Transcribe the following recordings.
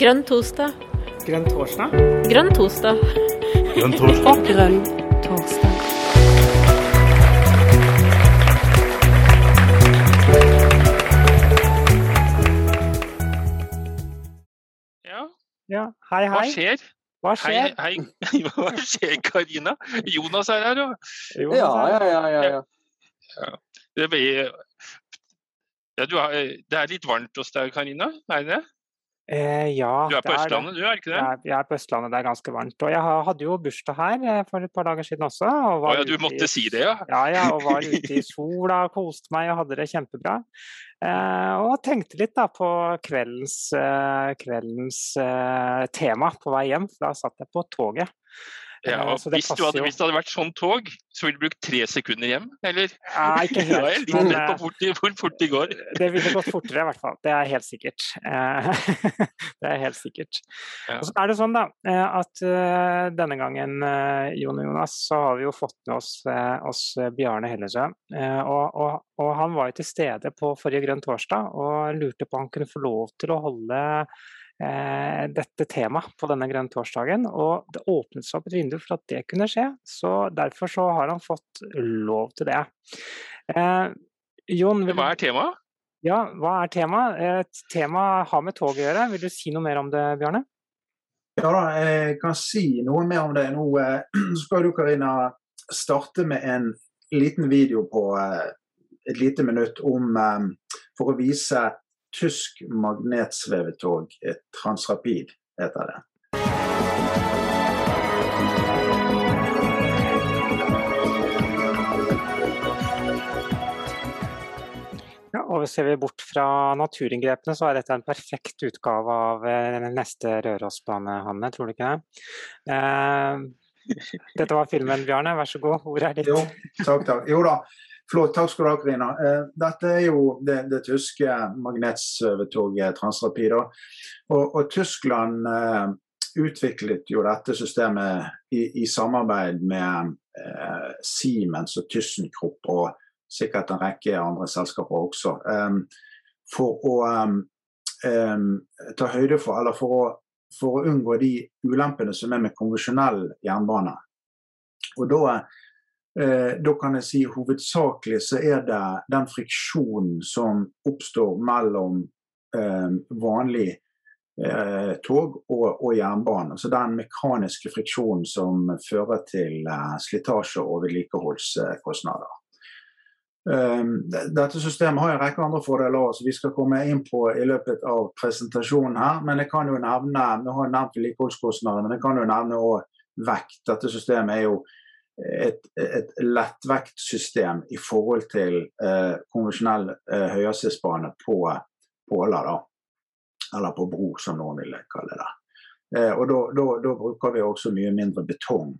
Grønn torsdag. Grønn torsdag? Grønn torsdag. Grønn torsdag. Grønn torsdag. Ja, Ja, hei, hei. hva skjer? Hva skjer? hei. Hva skjer, Karina? Jonas er her, jo. Jo, Ja, ja, ja. ja, ja. Det, blir- ja, du har, det er litt varmt hos deg, Karina? Er det? Eh, ja, Du er på det det. Østlandet, du, er ikke det? Jeg er, jeg er på Østlandet, det er ganske varmt. Og jeg hadde jo bursdag her eh, for et par dager siden også. Og ja, du måtte i- si det, ja. Ja, ja, og var ute i sola, koste meg og hadde det kjempebra. Eh, og tenkte litt da på kveldens, eh, kveldens eh, tema på vei hjem, for da satt jeg på toget. Ja Eh, og det hvis, du hadde, hvis det hadde vært sånn tog, så ville du brukt tre sekunder hjem, eller? Nei, ikke helt. jeg litt men på fort, hvor, det- fort de går. det ville gått fortere i hvert fall. Det er helt sikkert. Eh, det er helt sikkert. Ja. Og så er det sånn da, eh, at eh, denne gangen, eh, Jon og Jonas, så har vi jo fått med oss, eh, oss eh, Bjarne Hellesø. Eh, Og, og, og han var jo til stede på forrige Grønn torsdag og lurte på om han kunne få lov til å holde eh, dette temaet på denne grønne torsdagen. Og det åpnet seg opp et vindu for at det kunne skje, så derfor så har han fått lov til det. Eh, Jon, vil Hva er temaet? ja, hva er temaet? Et tema har med tog å gjøre. Vil du si noe mer om det, Bjarne? Ja da, jeg kan si noe mer om det. Nå eh, skal du, Karina, starte med en liten video på eh, et lite minutt om eh, For å vise tysk magnetsvevetog, et Transrapid heter det. Ja, og Ser vi bort fra naturinngrepene, så er dette en perfekt utgave av den neste Rørosbane, Hanne, tror du ikke det? Eh, dette var filmen, Bjarne. Vær så god, ordet er ditt. Jo, takk, takk. Jo da, flott. Takk skal du ha, Karina. Eh, Dette er jo det, det tyske magnetsøvetoget Transrapid. Og, og Tyskland eh, utviklet jo dette systemet i, i samarbeid med eh, Siemens og ThyssenKrupp og sikkert en rekke andre selskaper også. em, for å em, ta høyde for, eller for å, for å unngå de ulempene som er med konvensjonell jernbane. Og da Eh, da kan jeg si hovedsakelig så er det den friksjonen som oppstår mellom eh, vanlig eh, tog og, og jernbane. Så den mekaniske friksjonen som fører til eh, slitasje og vedlikeholdskostnader. Eh, dette systemet har en rekke andre fordeler som vi skal komme inn på i løpet av presentasjonen her. Men jeg kan jo nevne Vi har nevnt vedlikeholdskostnader, men jeg kan jo nevne også vekt. Dette systemet er jo et, et lettvektsystem i forhold til eh, konvensjonell eh, høyhastighetsbane på påler, da. Eller på bro, som noen vil kalle det. Eh, og da, bruker vi også mye mindre betong,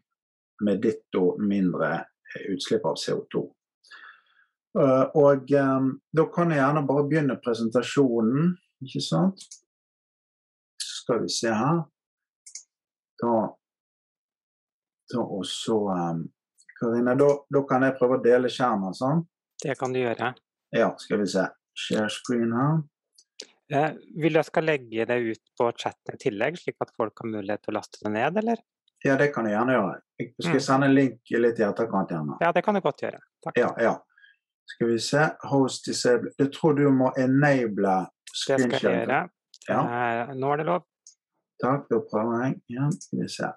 med ditto mindre eh, utslipp av CO2. Uh, og um, da kan jeg gjerne bare begynne presentasjonen, ikke sant? Så skal vi se her. Da så, og så um, Karina, da, da kan jeg prøve å dele skjermen, sånn? Det kan du gjøre. Ja, skal vi se. Share screen her. Eh, vil du jeg skal legge det ut på chatten i tillegg, slik at folk har mulighet til å laste det ned, eller? Ja, det kan du gjerne gjøre. Jeg skal Mm. sende en link litt i etterkant gjerne. Ja, det kan du godt gjøre. Takk. Ja, ja. Skal vi se. Host disable. Jeg tror du må enable Det skal jeg gjøre. Ja, Eh, nå er det lov. takk. Da prøver jeg igjen. Skal vi se.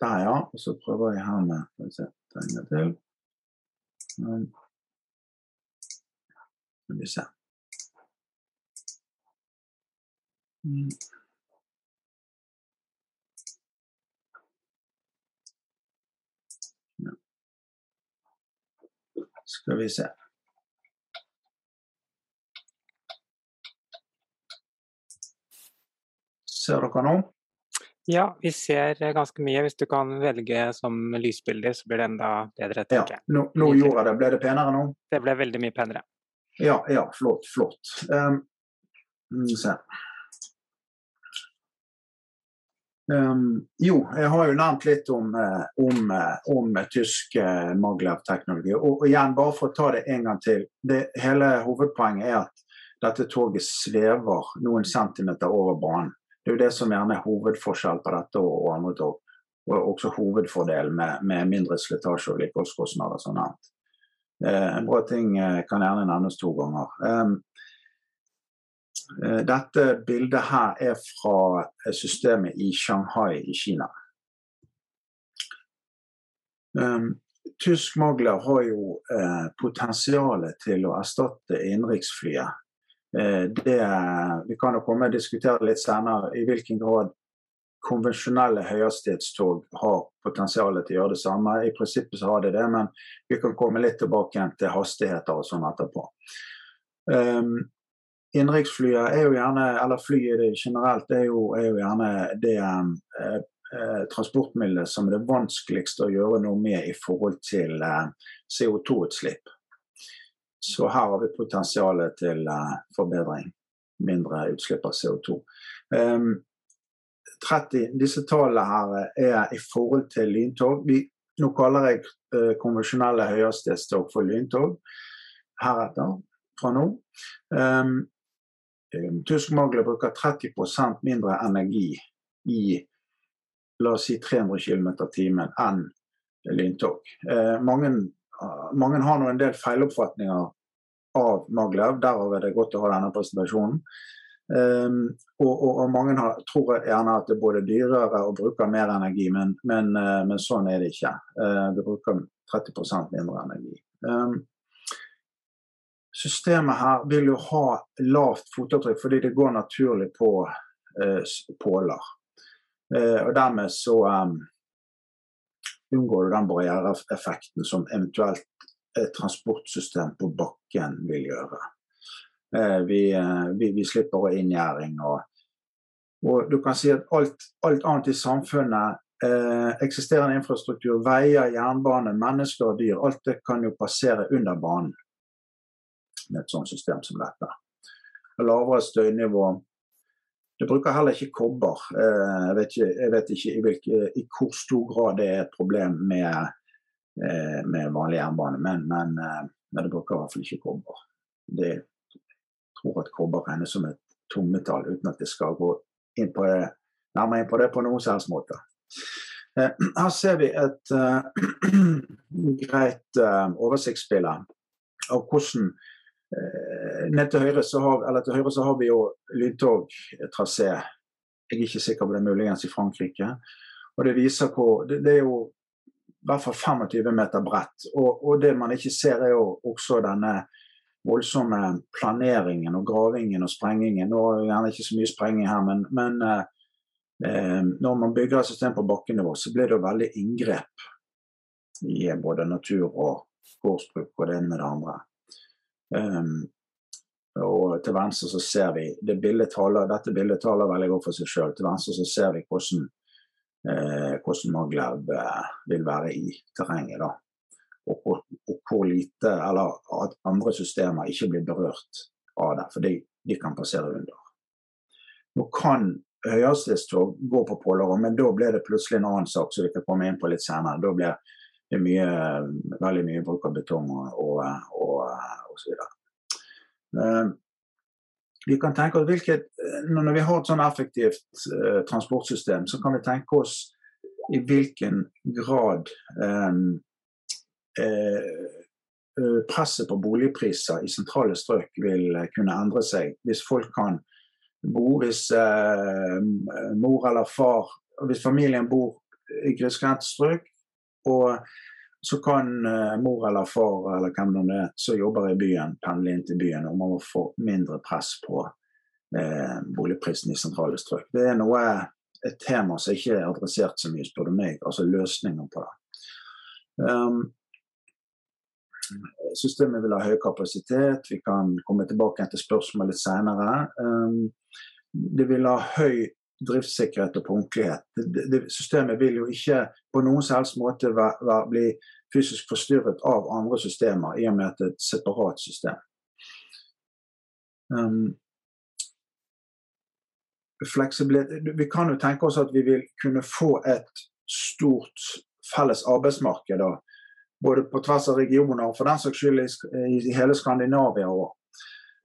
Der, ja. Og så prøver jeg her med Skal vi se. Ta til. Skal vi se. Mm. Skal vi se. Ser dere nå? Ja, vi ser eh, ganske mye. Hvis du kan velge som lysbilder, så blir det enda bedre, Ja, nå, nå gjorde jeg det. Ble det penere nå? Det ble veldig mye penere. Ja, ja, flott, flott. Um, se. Um, jo, jeg har jo nevnt litt om, eh, om, eh, om tysk maglev-teknologi. Og, og igjen, bare for å ta det en gang til. Det, hele hovedpoenget er at dette toget svever noen centimeter over banen. Det er jo det som gjerne er hovedforskjell på dette og, og andre tog. Og også hovedfordel med, med mindre slitasje og vedlikeholdskostnader. Sånn eh, en bra ting eh, kan gjerne nevnes to ganger. Um, dette bildet her er fra systemet i Shanghai i Kina. Tysk Magler har jo eh, potensialet til å erstatte innenriksflyet. Eh, det, vi kan jo komme og diskutere litt senere i hvilken grad konvensjonelle høyhastighetstog har potensialet til å gjøre det samme. I prinsippet så har det det, men vi kan komme litt tilbake til hastigheter og sånn etterpå. Um, Innenriksflyet er jo gjerne, eller flyet generelt, er jo, er jo gjerne det eh, eh, transportmiddelet som det vanskeligste å gjøre noe med i forhold til eh, CO2-utslipp. Så her har vi potensialet til eh, forbedring. Mindre utslipp av CO2. 30, ehm, disse tallene her er i forhold til lyntog. Vi, nå kaller jeg uh, konvensjonelle høyhastighetstog for lyntog heretter, fra nå. Um, Tysk Magler bruker 30% mindre energi i la oss si 300 km timen enn lyntog. Eh, mange, mange, har nå en del feiloppfatninger av Maglev, derav er det godt å ha denne presentasjonen. Um, og, og, og, mange har, tror gjerne at det er både dyrere og bruker mer energi, men, men, uh, men sånn er det ikke. Uh, det bruker 30% mindre energi. Um, systemet her vil jo ha lavt fotavtrykk fordi det går naturlig på uh, påler. Og dermed så um, unngår du den barriereeffekten som eventuelt et transportsystem på bakken vil gjøre. Eh, vi, eh, vi, vi slipper inngjerding. Og, og, du kan si at alt, alt annet i samfunnet, eh, eksisterende infrastruktur, veier, jernbane, mennesker og dyr, alt det kan jo passere under banen med et sånt system som dette. Lavere støynivå, det bruker heller ikke kobber. Eh, jeg vet ikke, jeg vet ikke i, hvilke, i, hvor stor grad det er et problem med, eh, med vanlig jernbane, men, men, eh, men, det bruker i hvert fall ikke kobber. Det, jeg tror at kobber regnes som et tungmetall, uten at det skal gå inn på det, nærmere inn på det på noen som måte. Her ser vi et uh, greit uh, oversiktsbilde av hvordan ned til høyre, så har, eller til høyre så har vi jo lyntogtrasé. Jeg er ikke sikker på det, muligens i Frankrike. Og Det viser hvor, det, det er jo i hvert fall 25 meter bredt. Og, og, det man ikke ser, er jo også denne voldsomme planeringen og gravingen og sprengingen. Nå er det gjerne ikke så mye sprenging her, men, men eh, når man bygger et system på bakkenivå, så blir det jo veldig inngrep i både natur og gårdsbruk og det ene med det andre. Um, og til venstre så ser vi det bildet taler, Dette bildet taler veldig godt for seg sjøl. Til venstre så ser vi hvordan, eh, hvordan Maglev eh, vil være i terrenget. da. Og, og, og, hvor lite, eller at andre systemer ikke blir berørt av det. For de, de kan passere under. Nå kan høyhastighetstog gå på Pålåret, men da blir det plutselig en annen sak som vi kan komme inn på litt senere. Da blir det mye, veldig mye bruk av betong og, og, og, og så videre. Uh, vi kan tenke oss hvilket, Når vi har et sånn effektivt uh, transportsystem, så kan vi tenke oss i hvilken grad presset på boligpriser i sentrale strøk vil kunne endre seg. Hvis folk kan bo, hvis mor eller far, hvis familien bor i grisgrendte strøk, og så kan uh, mor eller far eller hvem det er som jobber i byen, pendle inn til byen, og man må få mindre press på eh, boligprisen i sentrale strøk. Det er noe, et tema som ikke er adressert så mye, spør du meg. Altså løsninger på det. Um, systemet vil ha høy kapasitet. Vi kan komme tilbake til spørsmålet litt senere. Um, det vil ha høy driftssikkerhet og punktlighet. Det, det, systemet vil jo ikke på noen som helst måte være, være, bli fysisk forstyrret av andre systemer, i og med at det er et separat system. Um, vi kan jo tenke oss at vi vil kunne få et stort felles arbeidsmarked. Da, både på tvers av regioner og for den saks skyld i, hele Skandinavia.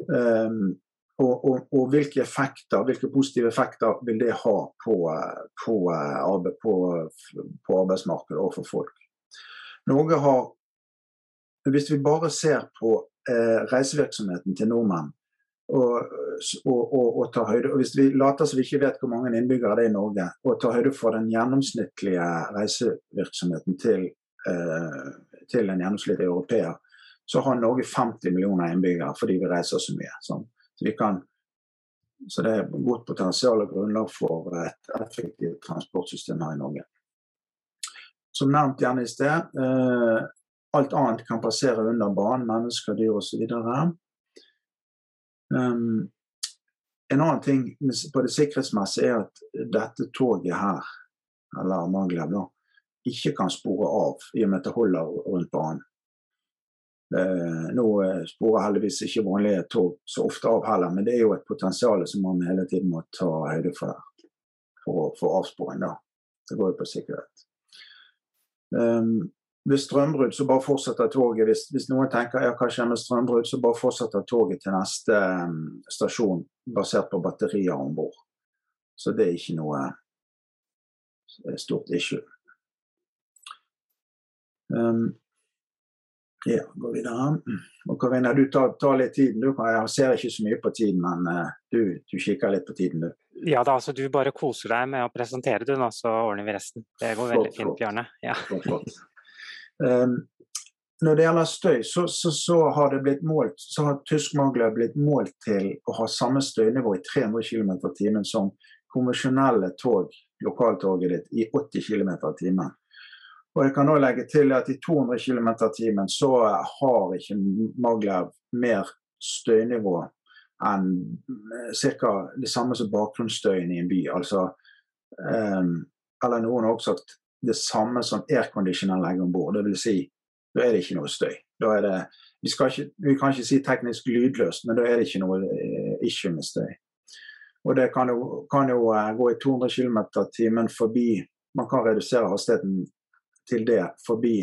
Um, og, og, og, hvilke effekter, hvilke positive effekter vil det ha på, på, arbeid, på, på arbeidsmarkedet og for folk. Norge har, hvis vi bare ser på eh, reisevirksomheten til nordmenn, og, og, og, ta høyde, og Hvis vi later som vi ikke vet hvor mange innbyggere det er i Norge, og tar høyde for den gjennomsnittlige reisevirksomheten til, eh, til en gjennomsnittlig europeer, så har Norge 50 millioner innbyggere fordi vi reiser så mye. Sånn. Så, kan, så, det er godt potensial og grunnlag for et effektivt transportsystem her i Norge. Som nevnt gjerne i sted, eh, alt annet kan passere under banen, mennesker, dyr osv. Um, en annen ting på det sikkerhetsmessige er at dette toget her, eller Maglev, ikke kan spore av i og med at det holder rundt banen. Eh, nå eh, sporer heldigvis ikke vanlige tog så ofte av heller, men det er jo et potensial som man hele tiden må ta høyde for for, for avsporing. da. Det går jo på sikkerhet. Um, ved strømbrudd så bare fortsetter toget. Hvis, hvis, noen tenker ja, hva skjer med strømbrudd, så bare fortsetter toget til neste um, stasjon basert på batterier om bord. Så det er ikke noe stort issue. Um, ja, gå videre. Og Karina, du tar, tar, litt tiden. Du, jeg ser ikke så mye på tiden, men uh, du, du, kikker litt på tiden, du. Ja da, altså du bare koser deg med å presentere, du, nå, så ordner vi resten. Det går veldig fint, Bjarne. Ja. Flott, flott. Um, når det gjelder støy, så, så, så, har det blitt målt, så har tysk mangler blitt målt til å ha samme støynivå i 300 km i timen som konvensjonelle tog, lokaltoget ditt, i 80 km i timen. Og jeg kan også legge til at i 200 km timen så har ikke Maglev mer støynivå enn eh, ca. det samme som bakgrunnsstøyen i en by. Altså, um, eller noen har også sagt det samme som airconditioneren legger om bord. Dvs. Si, da er det ikke noe støy. Det, vi, ikke, vi, kan ikke si teknisk lydløst, men da er det ikke noe uh, issue med støy. Og det kan jo, kan jo uh, gå i 200 km timen forbi Man kan redusere hastigheten til det forbi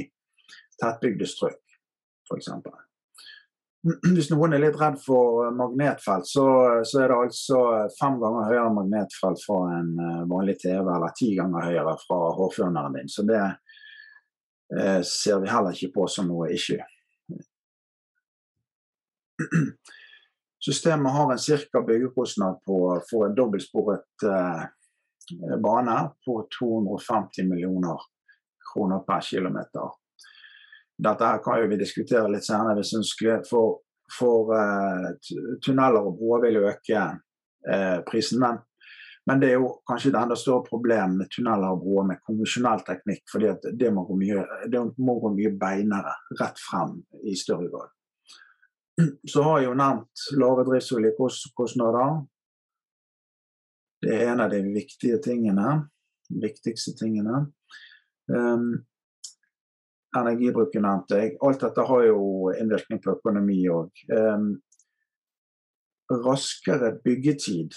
tettbygde strøk, f.eks. Hvis noen er litt redd for magnetfelt, så, så, er det altså fem ganger høyere magnetfelt fra en eh, vanlig TV, eller ti ganger høyere fra hårføneren din. Så det eh, ser vi heller ikke på som noe issue. Systemet har en ca. byggekostnad på, for en dobbeltsporet eh, bane på 250 millioner kroner per kilometer. Dette her kan jo vi diskutere litt senere hvis ønskelig. For, for uh, tunneler og broer vil øke uh, prisen. Men, men, det er jo kanskje et enda større problem med tunneler og broer med konvensjonell teknikk. fordi det må, det må gå mye beinere rett frem i større grad. Så har jeg jo nevnt lave og. Det er en av de viktige tingene. Viktigste tingene. Um, energibruken nevnte jeg. Alt dette har jo innvirkning på økonomi òg. Um, raskere byggetid,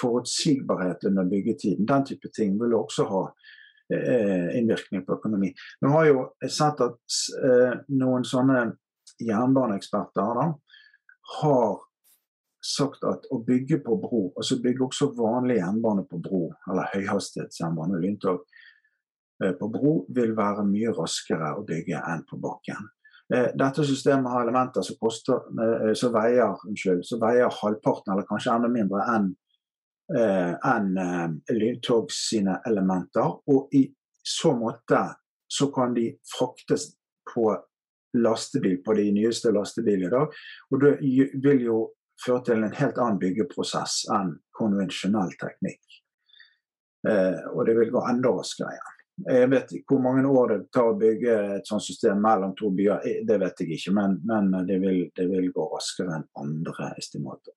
forutsigbarhet under byggetiden, den type ting vil også ha uh, innvirkning på økonomi. Nå har jo sett at uh, noen sånne jernbaneeksperter da, har sagt at å bygge på bro, altså bygge også vanlig jernbane på bro, eller høyhastighetsjernbane, lyntog, Eh, på bro vil være mye raskere å bygge enn på bakken. Eh, dette systemet har elementer som, koster, eh, som, veier, unnskyld, som veier, halvparten, eller kanskje enda mindre, enn en, lyntog sine elementer. Og i så måte så kan de fraktes på lastebil, på de nyeste lastebilene i dag. Og det vil jo føre til en helt annen byggeprosess enn konvensjonell teknikk. og det vil gå enda raskere igjen. Jeg vet ikke hvor mange år det tar å bygge et sånt system mellom to byer, det vet jeg ikke. Men, men det, vil, det, vil, gå raskere enn andre estimater.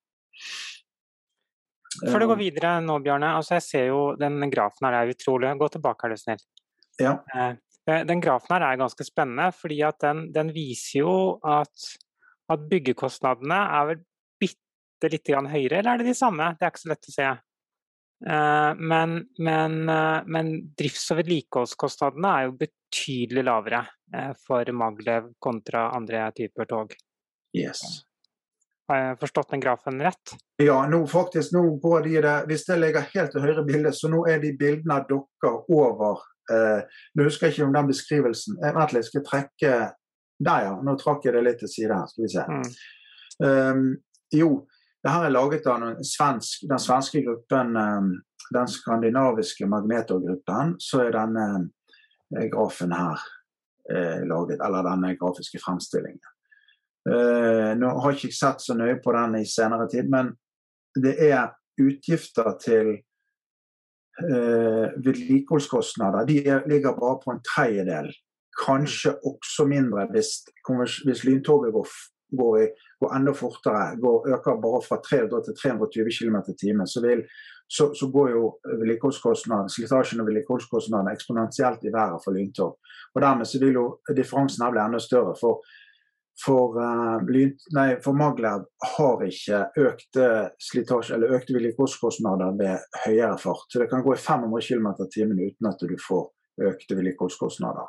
Før du går videre nå, Bjarne. Altså jeg ser jo den grafen her er utrolig. Gå tilbake, er du snill. Ja. Eh, eh, den grafen her er ganske spennende, fordi den, den, viser jo at, at byggekostnadene er vel bitte litt høyere, eller er det de samme? Det er ikke så lett å se. Eh, men, men, eh, men drifts- og vedlikeholdskostnadene er jo betydelig lavere eh, for Maglev kontra andre typer tog. Yes. Har jeg forstått den grafen rett? Ja, nå faktisk, nå går de der, hvis det ligger helt til høyre bilde, så nå er de bildene av dere over eh, Nå husker jeg ikke om den beskrivelsen Vent litt, skal jeg trekke Der, ja. Nå trakk jeg det litt til side her. Skal vi se. Mm. Um, jo, det her er laget av svensk, den svenske gruppen, um, den skandinaviske magnetorgruppen. Så er denne uh, grafen her uh, laget, eller denne grafiske fremstillingen. Nå har jeg ikke sett så nøye på den i senere tid, men det er utgifter til vedlikeholdskostnader. De ligger bare på en tredjedel. Kanskje også mindre hvis, hvis lyntoget går, går, i, går, enda fortere, går, øker bare fra 300 til 320 km i timen. Så, så, så, går jo slitasjen og vedlikeholdskostnadene eksponentielt i været for lyntog. Og Dermed så vil jo differansen her bli enda større. for for, uh, for Maglev har ikke økte slitasje eller økte vedlikeholdskostnader ved høyere fart. Så det kan gå i 500 km i timen uten at du får økte vedlikeholdskostnader.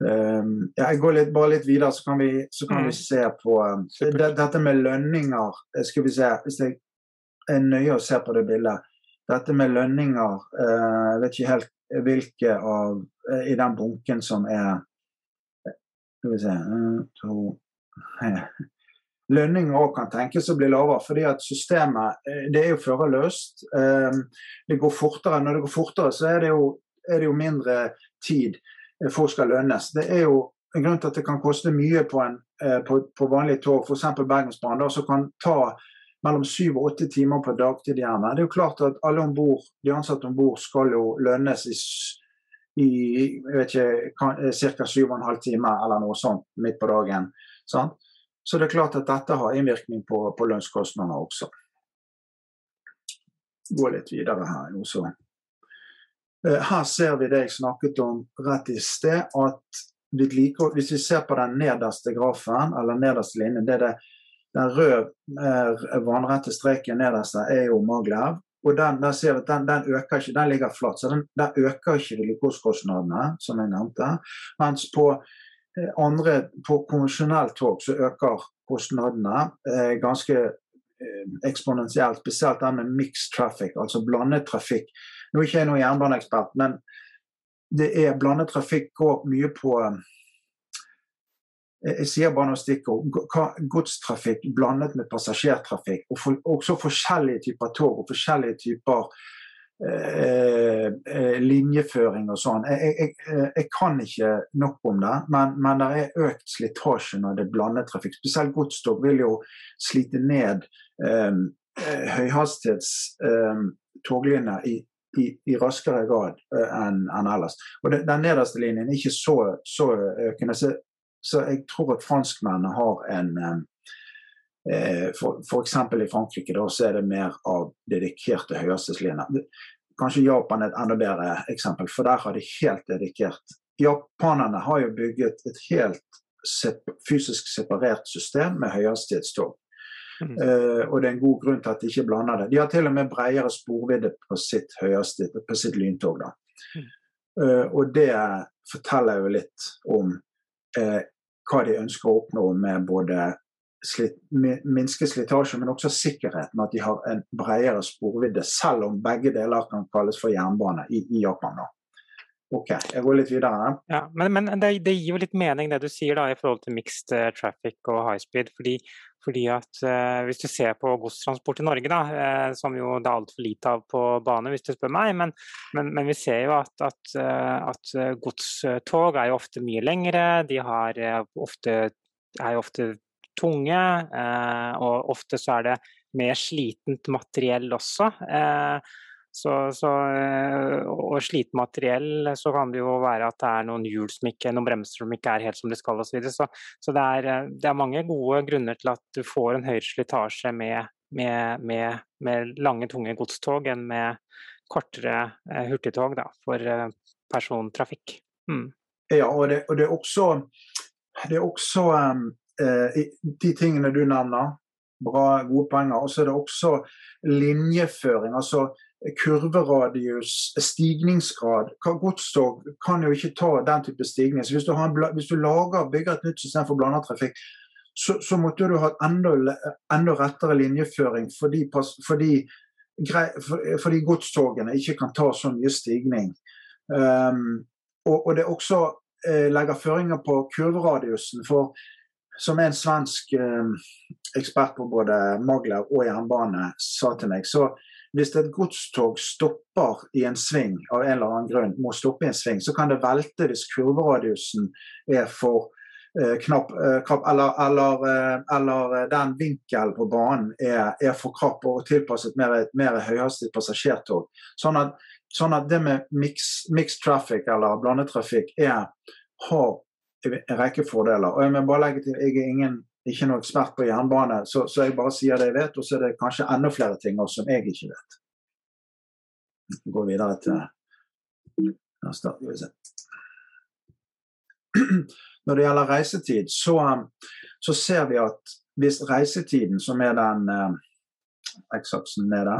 Um, ja, jeg går litt, bare litt videre, så kan vi, så kan mm. vi se på um, det, Dette med lønninger eh, Skal vi se, Hvis jeg er nøye og ser på det bildet Dette med lønninger uh, Jeg vet ikke helt hvilke av uh, i den bunken som er skal vi se to, Lønninger òg kan tenkes å bli lavere, fordi at systemet eh, det er jo førerløst. Ehm, det går fortere. Når det går fortere, så er det jo, er det jo mindre tid folk skal lønnes. Det er jo en grunn til at det kan koste mye på, en, eh, på, på vanlige tog, f.eks. Bergensbanen, som kan ta mellom syv og åtte timer på dagtid gjerne. Det er jo klart at alle ombord, de ansatte om bord skal jo lønnes i i jeg vet ikke, ca. 7,5 timer eller noe sånt midt på dagen. Sant? Så det er klart at dette har innvirkning på, på lønnskostnadene også. Gå litt videre her. Også. Eh, her ser vi det jeg snakket om rett i sted. at Hvis vi ser på den nederste grafen, eller nederste linjen, det er det, den røde eh, vannrette streken nederste er jo Maglev. Og den, der ser at den, den, øker ikke, den ligger flatt. Så den, den øker ikke vedlikeholdskostnadene, som jeg nevnte. Mens på eh, andre, på konvensjonelt tog så øker kostnadene eh, ganske eh, eksponentielt. Spesielt den med mixed traffic, altså blandet trafikk. Nå er ikke jeg noen jernbaneekspert, men det er blandet trafikk går mye på jeg sier bare noen stikkord. Godstrafikk blandet med passasjertrafikk. Og for, også forskjellige typer tog og forskjellige typer eh, eh, linjeføring og sånn. Jeg, jeg, jeg, kan ikke nok om det, men, men det er økt slitasje når det er blandet trafikk. Spesielt godstog vil jo slite ned eh, eh høyhastighets eh, toglinjer i, i, i, raskere grad uh, enn en ellers. Og det, Den nederste linjen er ikke så, så økende. Så så jeg tror at franskmennene har en eh, F.eks. i Frankrike da, så er det mer av dedikerte høyhastighetslinjer. Kanskje Japan er et enda bedre eksempel, for der har de helt dedikert. Japanerne har jo bygget et helt fysisk separert system med høyhastighetstog. Uh, og det er en god grunn til at de ikke blander det. De har til og med bredere sporvidde på sitt, på sitt lyntog. Uh, og det forteller jo litt om uh, hva de ønsker å oppnå med både slit, minske slitasje, men også sikkerhet, med At de har en bredere sporvidde, selv om begge deler kan kalles for jernbane i, i Japan. da. Ok, jeg går litt videre. Ja, men, men det, det, gir jo litt mening det du sier da i forhold til mixed uh, traffic og high speed. fordi, fordi at uh, Hvis du ser på godstransport i Norge, da, uh, som jo det er altfor lite av på bane, hvis du spør meg, men, men, men vi ser jo at, at, at, godstog er jo ofte mye lengre. De har, ofte, er jo ofte tunge, og ofte så er det mer slitent materiell også. Så, så, eh, og slite materiell, så kan det jo være at det er noen hjul som ikke, noen bremser som ikke er helt som de skal osv. Så, så, så det, er, eh, det er mange gode grunner til at du får en høyere slitasje med, med, med, med lange, tunge godstog enn med kortere eh, hurtigtog da, for persontrafikk. Mm. Ja, og det, og det, er også, det er også um, de tingene du nevner, bra, gode poenger. Og så er det også linjeføring. altså kurveradius, stigningsgrad. Godstog kan jo ikke ta den type stigning. Så hvis du, en, hvis du lager, bygger et nytt system for blanda trafikk, så, så, måtte du ha enda, enda rettere linjeføring fordi, fordi, fordi godstogene ikke kan ta så mye stigning. Um, og, og, det også eh, legger føringer på kurveradiusen. For som en svensk eh, ekspert på både Maglev og jernbane sa til meg, så hvis et godstog stopper i en sving av en eller annen grunn, må stoppe i en sving, så kan det velte hvis kurveradiusen er for eh, knapp, eh, knapp eller, eller, eh, eller, eh, den vinkelen på banen er, er, for krapp og tilpasset mer, mer høyhastig passasjertog. Sånn at, sånn at, det med mixed mix traffic eller blandetrafikk er, har en rekke fordeler. Og jeg må bare legge til, jeg er ingen ikke noe ekspert på jernbane, så, så, jeg bare sier det jeg vet. Og så er det kanskje enda flere ting også som jeg ikke vet. Vi går videre til neste. Når det gjelder reisetid, så, så, ser vi at hvis reisetiden, som er den eh, X-aksen nede,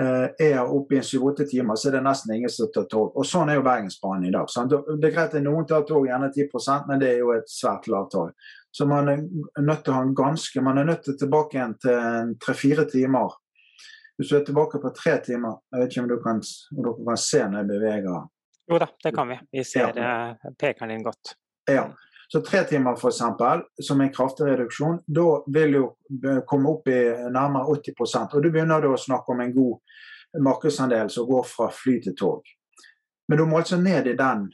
Eh, er oppe i syv-åtte timer, så er det nesten ingen som tar tog. Og sånn er jo Bergensbanen i dag. Sant? Det er greit at noen tar tog, gjerne 10% men det er jo et svært lavt tall. Så man er nødt til å ha en ganske Man er nødt til tilbake igjen til tre-fire timer. Hvis du er tilbake på tre timer Jeg vet ikke om, du kan, om dere kan se når jeg beveger Jo da, det kan vi. Vi ser ja. Eh, pekeren din godt. Ja. Så tre timer f.eks. som en kraftig reduksjon, da vil jo komme opp i nærmere 80% og Du begynner da å snakke om en god markedsandel som går fra fly til tog. Men du må altså ned i den.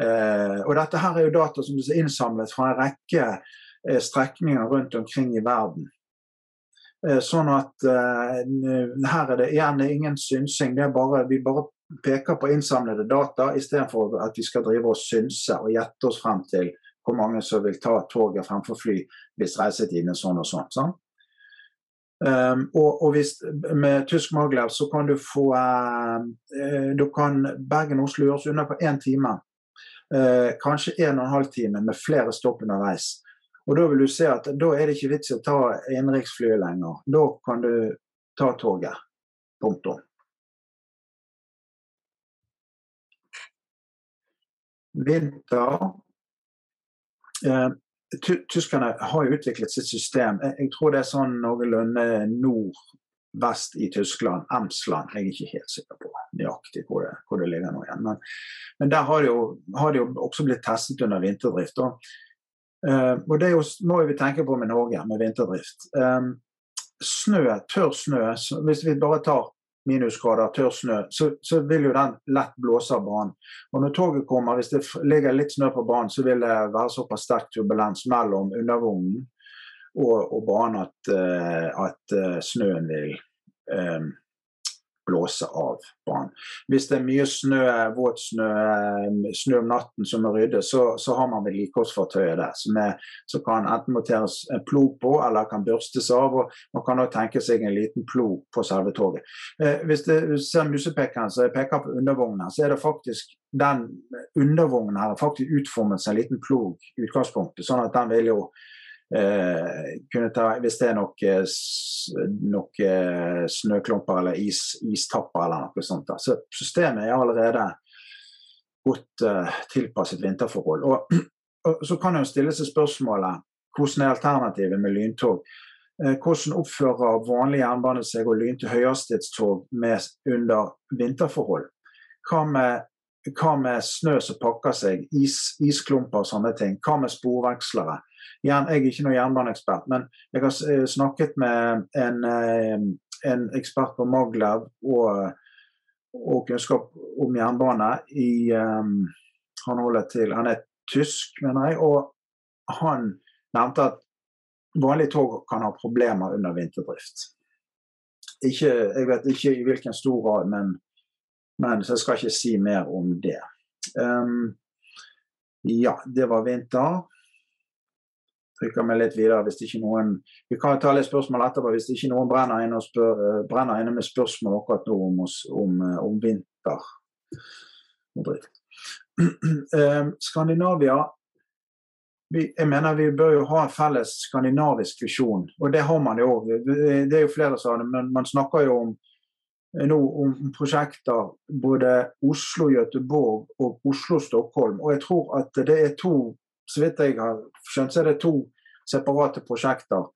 Eh, og dette her er jo data som er innsamlet fra en rekke strekninger rundt omkring i verden. Eh, sånn at eh, her er det igjen ingen synsing. det er bare, Vi bare peker på innsamlede data istedenfor at vi skal drive og synse og gjette oss frem til hvor mange som vil ta toget fremfor fly hvis reisetiden er sånn og sånn. sånn. Um, og, og, hvis, med tysk maglev så kan du få uh, du kan Bergen-Oslo gjøres unna på én time. Uh, kanskje en og en halv time med flere stopp underveis. Og Da vil du se at da er det ikke vits i å ta innenriksflyet lenger. Da kan du ta toget. Punktum. Vinter Eh, tyskerne har jo utviklet sitt system. Jeg tror det er sånn noenlunde nord-vest i Tyskland. Emsland. Jeg er ikke helt sikker på nøyaktig hvor det, hvor det ligger nå igjen. Men, men der har det, jo, har jo, også blitt testet under vinterdrift. Og, uh, og det er jo, må vi tenke på med Norge, med vinterdrift. Um, snø, tørr snø, hvis vi bare tar minusgrader, tørr snø, så, så, vil jo den lett blåse av banen. Og når toget kommer, hvis det ligger litt snø på banen, så vil det være såpass sterk turbulens mellom undervognen og, og banen at, uh, at uh, snøen vil um, blåse av banen. Hvis det er mye snø, våt snø, snø om natten som må ryddes, så, så, har man vedlikeholdsfartøyet der som, er, som, kan enten monteres en plog på eller kan børstes av. og Man kan også tenke seg en liten plog på selve toget. Eh, hvis du ser musepekeren som peker på undervognen, så er det faktisk den undervognen her faktisk utformet som en liten plog i utgangspunktet. sånn at den vil jo Eh, ta, hvis det er noen noe eh, snøklumper eller is, istapper eller noe sånt. Da. Så systemet er allerede godt tilpasset vinterforhold. Og, og, Så kan en stille seg spørsmålet hvordan er alternativet med lyntog? Eh, hvordan oppfører vanlig jernbane seg og lyn til høyhastighetstog under vinterforhold? Hva med, hva med snø som pakker seg, is, isklumper og sånne ting? Hva med sporvekslere? Jeg er ikke noen jernbaneekspert, men jeg har eh, snakket med en, eh, en ekspert på Maglev og, og, kunnskap om jernbane i um, Han til Han er tysk, mener jeg, og han nevnte at vanlige tog kan ha problemer under vinterdrift. Ikke, jeg vet ikke i hvilken stor grad, men, men så jeg skal ikke si mer om det. Um, ja, det var vinter trykker meg litt videre hvis ikke noen Vi kan ta litt spørsmål etterpå hvis ikke noen brenner inne, spør, eh, brenner inne med spørsmål akkurat nå om, om, eh, om vinter eh, Skandinavia vi, jeg mener Vi bør jo ha en felles skandinavisk visjon, og det har man jo. Det er jo flere som har det, men man snakker jo om, nå om prosjekter både Oslo-Göteborg og Oslo-Stockholm. Og jeg tror at det er to så vidt jeg har skjønt, så er det to separate prosjekter.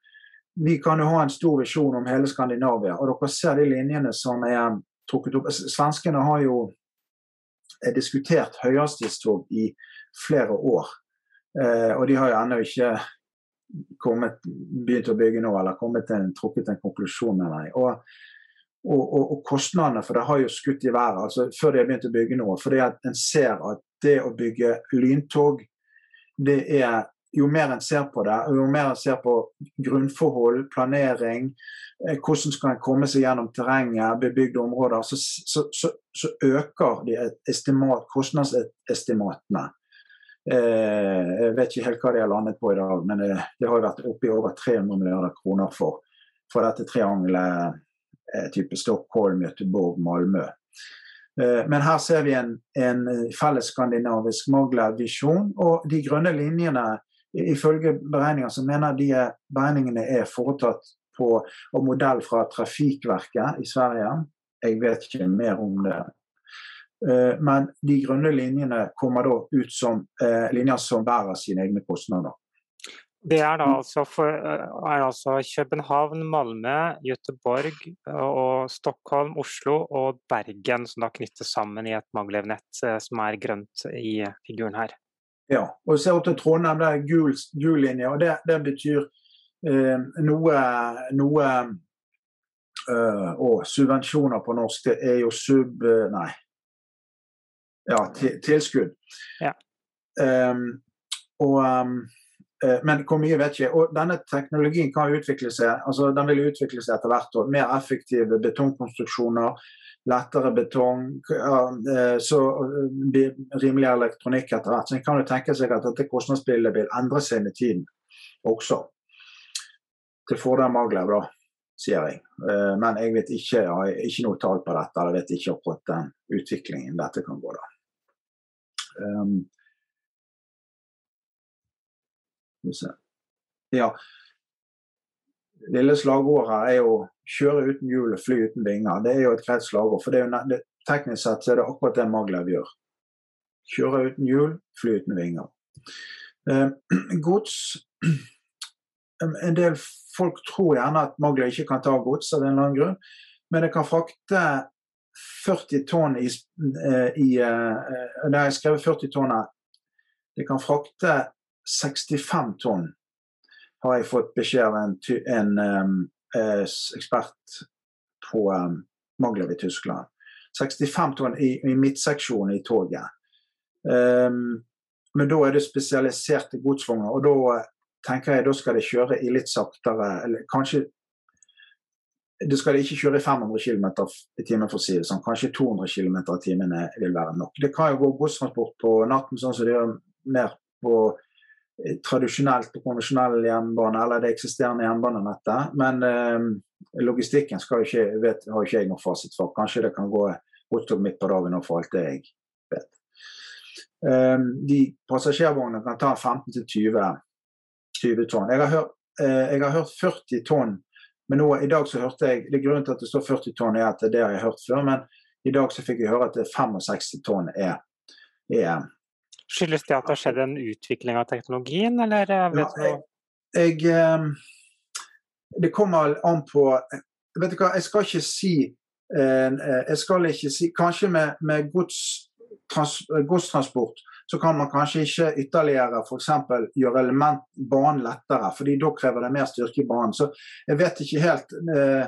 Vi kan jo ha en stor visjon om hele Skandinavia, og dere ser de linjene som er trukket opp. Svenskene har jo diskutert høyhastighetstog i flere år. Eh, og de har jo ennå ikke kommet, begynt å bygge nå, eller kommet en, trukket en konklusjon, mener jeg. Og, og, og, og, kostnadene for det har jo skutt i været altså før de har begynt å bygge noe. fordi at en ser at det å bygge lyntog, det er jo mer en ser på det, jo mer en ser på grunnforhold, planering, eh, hvordan skal en komme seg gjennom terrenget, bebygde områder, så, så, så, så øker de estimat, kostnadsestimatene. Eh, jeg vet ikke helt hva de har landet på i dag, men det, det har vært oppe i over 300 milliarder kroner for, for dette triangelet eh, type Stockholm, Göteborg, Malmö. Eh, men her ser vi en, en felles skandinavisk Maglev-visjon. Og de grønne linjene, ifølge beregninger, så mener de beregningene er foretatt på og modell fra Trafikverket i Sverige. Jeg vet ikke mer om det. Eh, men de grønne linjene kommer da ut som eh, linjer som bærer sine egne kostnader. Det er da altså, for, er altså København, Malmö, Göteborg og Stockholm, Oslo og Bergen som da knyttes sammen i et Maglev-nett som er grønt i figuren her. Ja, og ser til Trondheim, det er gul, gul linje. og Det, det betyr eh, noe, noe øh, Og subvensjoner på norsk, det er jo sub... Nei. Ja, tilskudd. Ja. Um, og, um, men hvor mye vet ikke. Og denne teknologien kan utvikle seg altså den vil utvikle seg etter hvert. Og mer effektive betongkonstruksjoner, lettere betong, eh, så blir rimeligere elektronikk etter hvert. Så en kan jo tenke seg at dette kostnadsbildet vil endre seg med tiden også. Til fordel Maglev, da, sier jeg. Eh, men jeg vet ikke, jeg har ikke noe tall på dette. Jeg vet ikke akkurat den utviklingen dette kan gå, da. Um, ja. Lille slagordet er jo 'kjøre uten hjul og fly uten vinger'. Det er jo et greit slagord. For jo, teknisk sett er det akkurat det Maglev gjør. Kjøre uten hjul, fly uten vinger. Eh, gods En del folk tror gjerne at Maglev ikke kan ta gods av en eller annen grunn, men det kan frakte 40 tonn i, eh, i Det har skrevet 40 tonn her. Det kan frakte 65 tonn har jeg fått beskjed av en, en um, ekspert på um, Maglev i Tyskland. 65 tonn i, i midtseksjonen i toget. Um, men da er det spesialiserte godsvogner, og da tenker jeg da skal det kjøre i litt saktere eller kanskje det skal ikke kjøre i 500 km i timen, for å si det sånn. Kanskje 200 km i timen vil være nok. Det kan jo gå godstransport på natten, sånn som det gjør mer på Eh, tradisjonelt på konvensjonell jernbane eller det eksisterende jernbanenettet. Men eh, logistikken skal ikke, vet, har ikke jeg noen fasit for. Kanskje det kan gå godstog midt på dagen for alt det jeg vet. Eh, de passasjervognene kan ta 15-20 tonn. Jeg har, hørt, eh, jeg har hørt 40 tonn, men nå, i dag så hørte jeg det Grunnen til at det står 40 tonn, er at det har jeg hørt før. Men i dag så fikk jeg høre at det er 65 tonn er, er Skyldes det at det har skjedd en utvikling av teknologien, eller eh, vet du noe? Jeg, jeg, ehm, Det kommer an på Vet du hva, jeg skal ikke si eh, Jeg skal ikke si Kanskje med, med gods, trans, godstransport så kan man kanskje ikke ytterligere f.eks. gjøre element banen lettere, fordi da krever det mer styrke i banen. Så jeg vet ikke helt eh,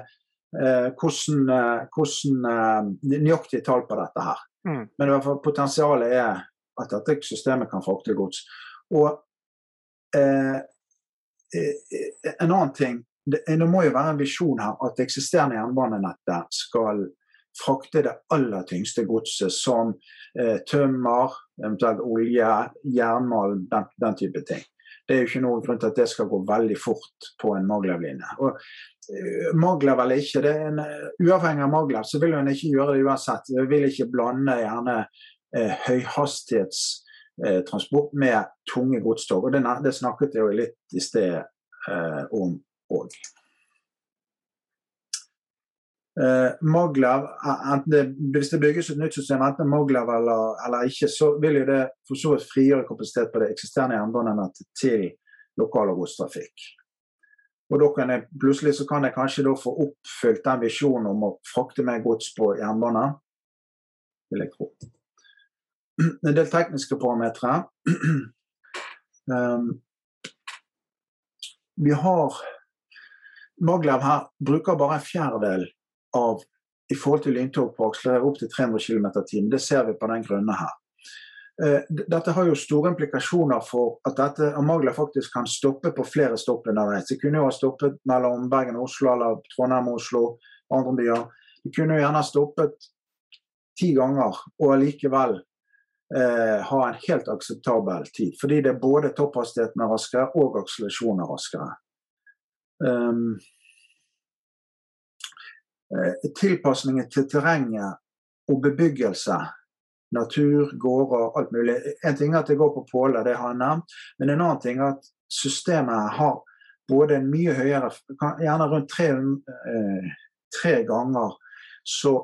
eh, hvordan, eh, hvordan eh, nøyaktige tall på dette her. Mm. Men i hvert fall potensialet er at dette systemet kan frakte gods. Og eh, eh, en annen ting det, det, må jo være en visjon her at det eksisterende jernbanenettet skal frakte det aller tyngste godset, som eh, tømmer, eventuelt olje, jernmalm, den, den, type ting. Det er jo ikke noen grunn til at det skal gå veldig fort på en Maglev-linje. Og uh, Maglev eller ikke, det er en, uavhengig av Maglev, så vil hun ikke gjøre det uansett. Vi vil ikke blande gjerne eh, høyhastighetstransport med tunge godstog. og Det, det snakket jeg jo litt i sted eh, om òg. Eh, Maglev, det, Hvis det bygges et nytt system, enten Maglev eller, eller, ikke, så vil jo det for så vidt frigjøre kapasitet på det eksisterende jernbanenettet til lokal og godstrafikk. Og da kan jeg, plutselig så kan jeg kanskje da få oppfylt den visjonen om å frakte mer gods på jernbane. Vil jeg tro. En del tekniske parametere. Um, vi har Maglev her bruker bare en fjerdedel av i forhold til lyntog på akselerer opp til 300 km i timen. Det ser vi på den grønne her. Eh, dette har jo store implikasjoner for at dette Amagla faktisk kan stoppe på flere stopp underveis. De kunne jo ha stoppet mellom Bergen og Oslo eller Trondheim og Oslo andre byer. De kunne jo gjerne ha stoppet ti ganger og allikevel eh, ha en helt akseptabel tid. Fordi det er både topphastigheten er raskere og akselerasjonen er raskere. Um, tilpasninger til terrenget og bebyggelse natur, gårder, alt mulig. En ting er at det går på påler, det har jeg nevnt. Men en annen ting er at systemet har både en mye høyere, gjerne rundt tre, eh, tre ganger så,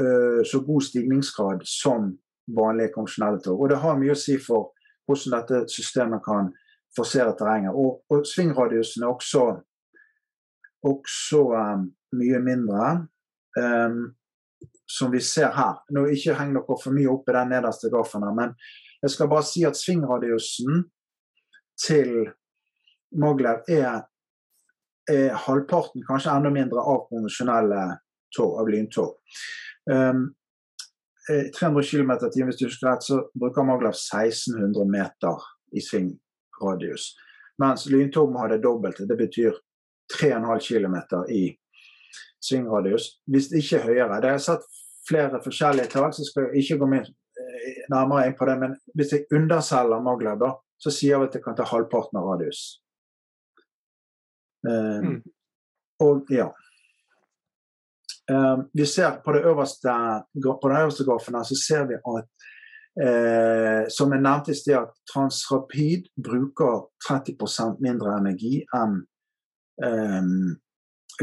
eh, så, god stigningsgrad som vanlige konvensjonelle tog. Og det har mye å si for hvordan dette systemet kan forsere terrenget. Og, og svingradiusen er også, også um, mye mindre. Um, som vi ser her. Nå Ikke heng dere for mye opp i den nederste grafen, men jeg skal bare si at svingradiusen til Maglev er, er, halvparten, kanskje enda mindre, av konvensjonelle tog, av lyntog. Um, 300 km i timen, hvis du husker rett, så bruker Maglev 1600 meter i svingradius. Mens lyntog har ha det dobbelte. Det betyr 3,5 km i svingradius. Hvis ikke er høyere. Det er satt flere forskjellige tall, så skal jeg ikke gå mer nærmere inn på det. Men hvis jeg underselger Maglab, da, så sier vi at det kan ta halvparten av radius. Um, mm. Og ja. Um, vi ser på det øverste, på den øverste grafen her, så ser vi at eh, som jeg nevnte i sted, at Transrapid bruker 30% mindre energi enn eh,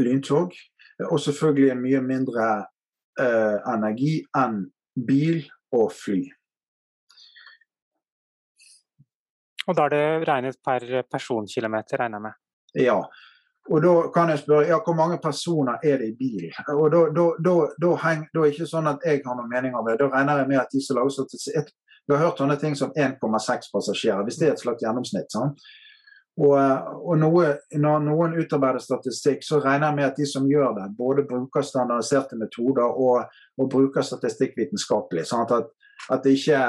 lyntog. Og selvfølgelig mye mindre eh, energi enn bil og fly. Og da er det regnet per personkilometer, regner jeg med? Ja. Og da kan jeg spørre ja, hvor mange personer er det i bil? Og da, er det ikke sånn at jeg har noen mening om det. Da regner jeg med at de som lager statistikk Vi har hørt sånne ting som 1,6 passasjerer, hvis det er et slags gjennomsnitt. Sånn. Og, og noe, når noen utarbeider statistikk, så regner jeg med at de som gjør det, både bruker standardiserte metoder og, og bruker statistikk vitenskapelig. Sånn at, at, det ikke,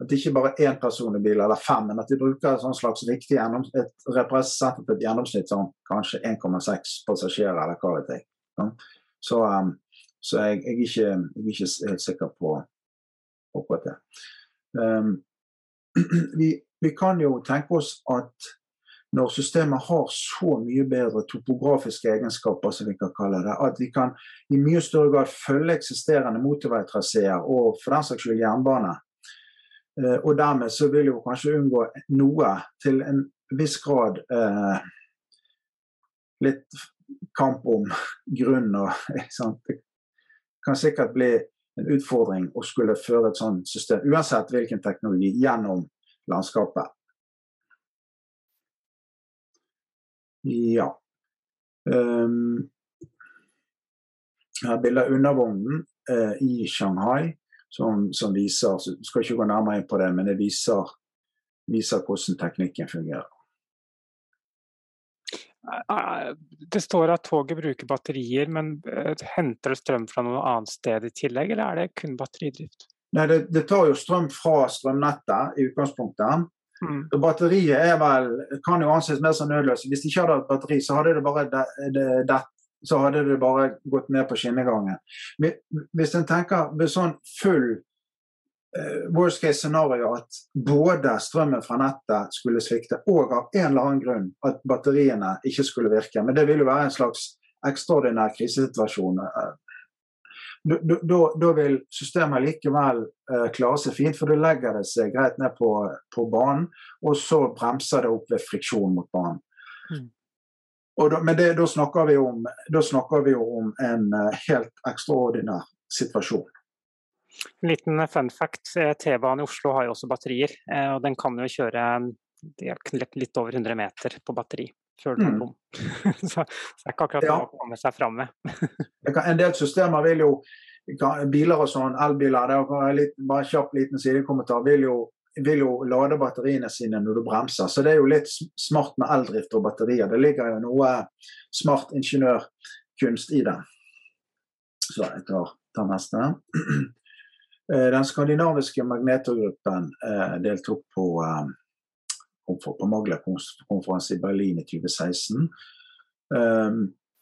at det ikke bare er én person i bil eller fem, men at de bruker et slags riktig et representativt gjennomsnitt, sånn kanskje 1,6 passasjerer eller hva vet jeg. Så, um, så jeg, jeg, er ikke, jeg, er ikke, helt sikker på akkurat det. Um, vi, vi kan jo tenke oss at når systemet har så mye bedre topografiske egenskaper, som vi kan kalle det, at vi kan i mye større grad følge eksisterende motorveitraseer og for den saks skyld jernbane. Eh, og dermed så vil vi kanskje unngå noe, til en viss grad eh, litt kamp om grunn og Det kan sikkert bli en utfordring å skulle føre et sånt system, uansett hvilken teknologi, gjennom landskapet. Ja. Um, her er bilde av undervognen eh, i Shanghai som, som, viser så Skal ikke gå nærmere inn på det, men det viser, viser hvordan teknikken fungerer. Det står at toget bruker batterier, men eh, henter det strøm fra noe annet sted i tillegg, eller er det kun batteridrift? Nei, det, det tar jo strøm fra strømnettet i utgangspunktet. Mm. Batteriet er vel, kan jo anses mer som nødløst. Hvis de ikke hadde hatt batteri, så hadde det bare, det, det, så hadde det bare gått ned på skinnegangen. Hvis en tenker med sånn full uh, worst case scenario at både strømmen fra nettet skulle svikte, og av en eller annen grunn at batteriene ikke skulle virke, men det vil jo være en slags ekstraordinær krisesituasjon. Uh, da vil systemet likevel uh, klare seg fint, for da legger det seg greit ned på, på, banen, og så bremser det opp ved friksjon mot banen. Mm. Da, men det, da, snakker om, da, snakker vi om, en uh, helt ekstraordinær situasjon. En liten fun fact. T-banen i Oslo har jo også batterier. og Den kan jo kjøre er litt over 100 meter på batteri før den er Mm. tom. så, så det er ikke akkurat Ja. å komme seg fram med. En del systemer vil jo Biler og sånn, elbiler, det er litt, bare kjapp liten sidekommentar, vil jo, vil jo lade batteriene sine når du bremser. Så det er jo litt smart med eldrift og batterier. Det ligger jo noe smart ingeniørkunst i det. Så jeg tar, tar neste. Eh, Den skandinaviske magnetorgruppen eh, deltok på, eh, på Magla-konferansen i Berlin i 2016. Um,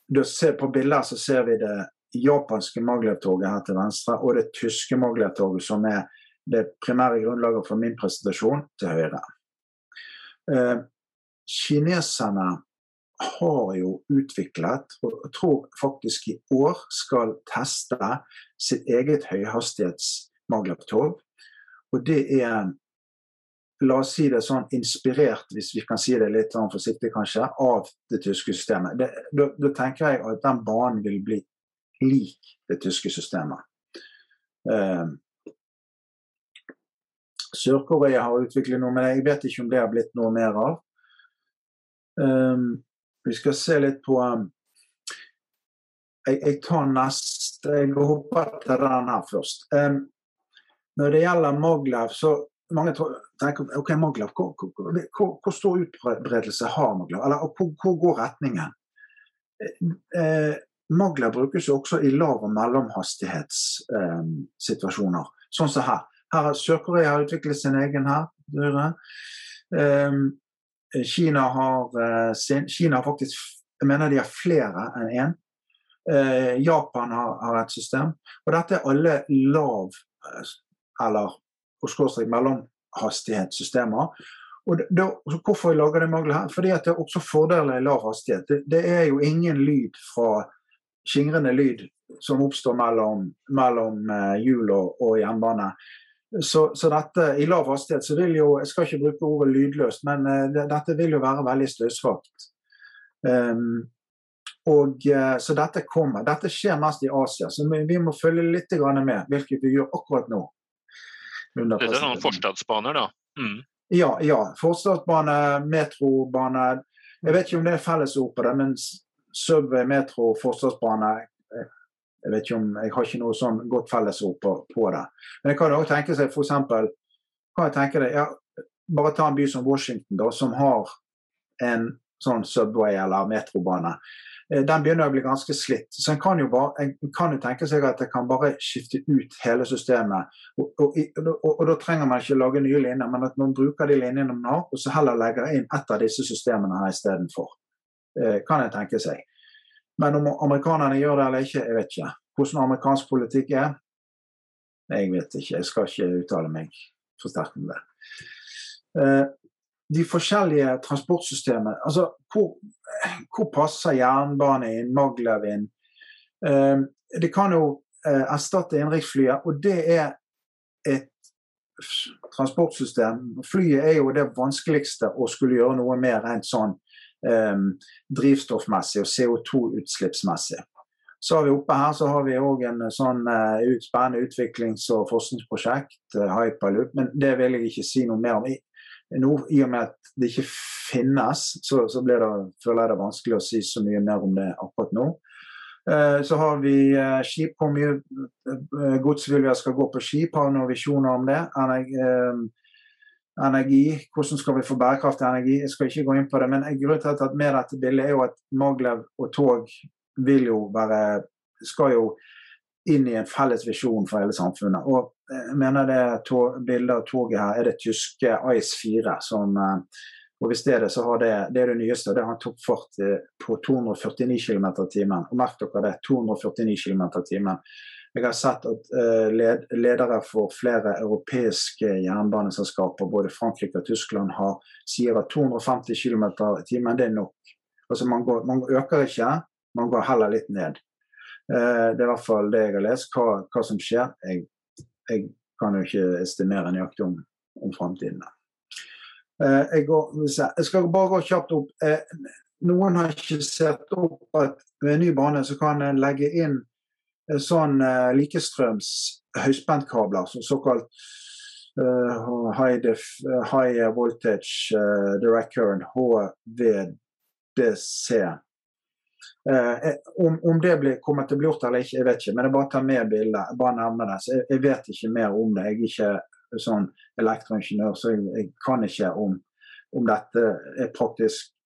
da ser, på bilder så ser vi det japanske Maglev-toget her til venstre, og det tyske Maglev-toget, som er det primære grunnlaget for min presentasjon, til høyre. Eh, kineserne har jo utviklet, og tror faktisk i år skal teste, sitt eget høyhastighets-Maglev-tog. Og det er la oss si det sånn inspirert, hvis vi kan si det litt sånn forsiktig kanskje, av det tyske systemet. Da tenker jeg at den banen vil bli lik det tyske systemet. Eh, Sør-Korea har utviklet noe, men jeg vet ikke om det har blitt noe mer av. Um, vi skal se litt på um, jeg, jeg tar neste Jeg hopper til den her først. Um, når det gjelder Maglev, så mange tenker ok, Maglev, hvor, hvor, hvor, hvor stor utbredelse har Maglev? Eller hvor, går retningen? Eh, Maglev brukes jo også i lav- og mellomhastighetssituasjoner. Eh, sånn som her. Sør-Korea har utviklet sin egen her. Eh, Kina har eh, sin. Kina har faktisk Jeg mener de har flere enn én. Eh, Japan har, har et system. Og dette er alle lav- eller og skråstrek mellomhastighetssystemer. Og det, hvorfor lager det mangler her? Fordi det er også fordeler i lav hastighet. Det, det er jo ingen lyd fra skingrende lyd som oppstår mellom, mellom hjul og, og jernbane. Så, så, dette, i lav hastighet så vil jo Jeg skal ikke bruke ordet lydløst, men uh, dette vil jo være veldig støysvakt. Um, og, uh, så dette kommer. Dette skjer mest i Asia, så vi, vi må følge litt med, hvilket vi gjør akkurat nå. Dette er sånne forstadsbaner, da? Mm. Ja, ja. Forstadsbane, metrobane. Jeg vet ikke om det er fellesord på det, men Subway, metro, forstadsbane Jeg vet ikke om, jeg har ikke noe sånn godt fellesrop på, på det. Men jeg kan også tenke seg for eksempel, kan jeg tenke deg, ja, Bare ta en by som Washington, da, som har en sånn Subway eller metrobane. Den begynner å bli ganske slitt. Så en kan jo bare, en kan jo tenke seg at jeg kan bare skifte ut hele systemet. Og, og, og, og da trenger man ikke lage nye linjer, men at man bruker de linjene man har, og så heller legger inn et av disse systemene her istedenfor. Eh, kan jeg tenke seg. Men om amerikanerne gjør det eller ikke, jeg vet ikke. Hvordan amerikansk politikk er, jeg vet ikke. Jeg skal ikke uttale meg for sterkt om det. Eh, de forskjellige transportsystemene altså hvor, hvor passer jernbane inn, maglev inn? Eh, det kan jo eh, erstatte innenriksflyet, og det er et transportsystem. Flyet er jo det vanskeligste å skulle gjøre noe med rent sånn eh, drivstoffmessig og CO2-utslippsmessig. Så har vi oppe her så har vi òg en sånn uh, spennende utviklings- og forskningsprosjekt, uh, Hyperloop, men det vil jeg ikke si noe mer om. I, no, I og med at det ikke finnes, så, så det, føler jeg det vanskelig å si så mye mer om det akkurat nå. Uh, så har vi skip, hvor mye gods vil vi skal gå på skip, har noen visjoner om det. Energi, hvordan skal vi få bærekraftig energi? Jeg skal ikke gå inn på det, men grunnen til at med dette bildet er jo at Maglev og tog vil jo være skal jo inn i en felles visjon for hele samfunnet. Og jeg mener det tog, bildet av toget her er det tyske Ice 4. Som, og hvis det er det, så har det det er det nyeste. Det har en toppfart på 249 km i timen. Og merk dere det, 249 km i timen. Jeg har sett at ledere for flere europeiske jernbaneselskaper, både Frankrike og Tyskland, har, sier at 250 km i timen det er nok. Altså man, går, man øker ikke, man går heller litt ned. Uh, det er i hvert fall det jeg har lest. Hva, hva som skjer. Jeg, jeg, kan jo ikke estimere nøyaktig om, om framtiden. Uh, jeg, jeg, skal bare gå kjapt opp. Noen har ikke sett opp at ved en ny bane så kan en legge inn sånn likestrøms høyspentkabler, så såkalt uh, high, def, high voltage direct current, HVDC. Om, om, det blir, kommer til å bli gjort eller ikke, jeg vet ikke. Men jeg bare tar med bildet. bare nevner det. Jeg, jeg, vet ikke mer om det. Jeg er ikke sånn elektroingeniør, så jeg, jeg kan ikke om, om dette er praktisk uh,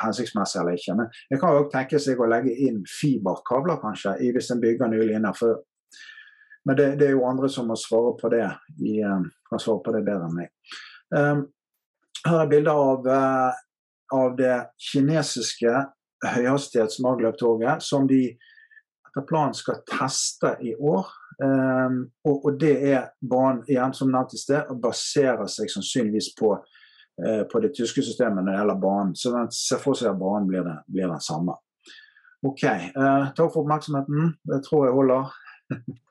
hensiktsmessig eller ikke. Men det kan jo tenke seg å legge inn fiberkabler kanskje, hvis en bygger nylig innenfor. Men det, det, er jo andre som må svare på det. I, um, kan svare på det bedre enn meg. Um, her er bilder av, uh, av det kinesiske høyhastighets-magløptoget som de etter planen skal teste i år. Um, og, og, det er banen igjen som nevnt i sted, baserer seg sannsynligvis på, på det tyske systemet når det gjelder banen. Så den ser for seg at banen blir, det, blir den samme. OK. Uh, takk for oppmerksomheten. Det tror jeg holder.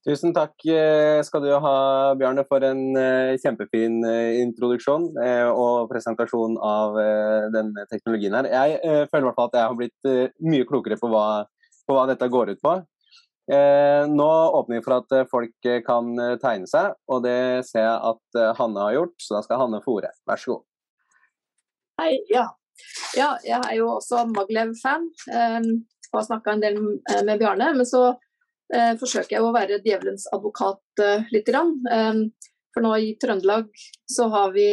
Tusen takk eh, skal du ha, Bjarne, for en eh, kjempefin eh, introduksjon og presentasjon av denne teknologien her. Jeg føler i hvert fall at jeg har blitt mye klokere på hva, på hva dette går ut på. Nå åpner vi for at folk kan tegne seg, og det ser jeg at Hanne har gjort, så da skal Hanne Fore. Vær så god. Hei, ja. ja jeg er jo også Maglev-fan og har snakka en del med Bjarne. men så eh, forsøker jeg å være djevelens advokat eh, litt. Grann. Eh, for nå i Trøndelag så har vi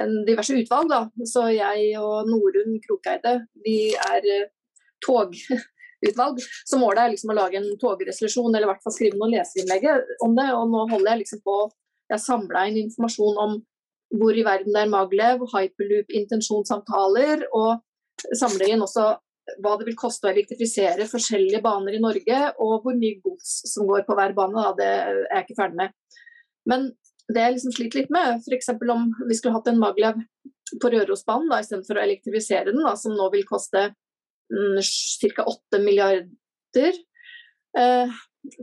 en diverse utvalg, da. Så jeg og Norunn Krokeide, vi er eh, togutvalg. Så målet er liksom å lage en togresolusjon, eller i hvert fall skrive noen leserinnlegg om det. Og nå holder jeg liksom på Jeg har samla inn informasjon om hvor i verden det er Maglev, hyperloop, intensjonssamtaler, og samler inn også hva det vil koste å elektrifisere forskjellige baner i Norge, og hvor mye gods som går på hver bane. Da, det er jeg ikke ferdig med. Men det jeg liksom sliter litt med, f.eks. om vi skulle hatt en Maglev på Rørosbanen istedenfor å elektrifisere den, da, som nå vil koste ca. 8 milliarder. Eh,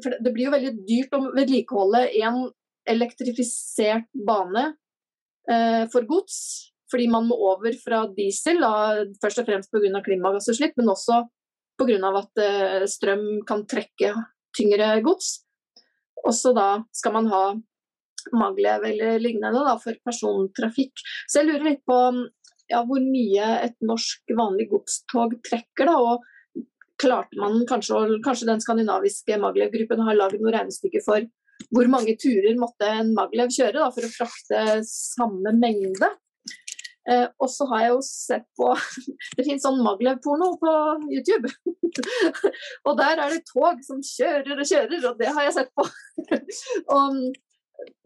for det blir jo veldig dyrt å vedlikeholde en elektrifisert bane eh, for gods fordi man må over fra diesel, da, først og fremst pga. klimagassutslipp, men også pga. at uh, strøm kan trekke tyngre gods. Også da skal man ha maglev eller lignende da, for persontrafikk. Så jeg lurer litt på ja, hvor mye et norsk vanlig godstog trekker. Da, og klarte man kanskje, kanskje den skandinaviske Maglev-gruppen har lagd noe regnestykke for hvor mange turer måtte en Maglev kjøre da, for å frakte samme mengde? Eh, og så har jeg jo sett på Det finnes sånn Maglev-porno på YouTube. og der er det tog som kjører og kjører, og det har jeg sett på. og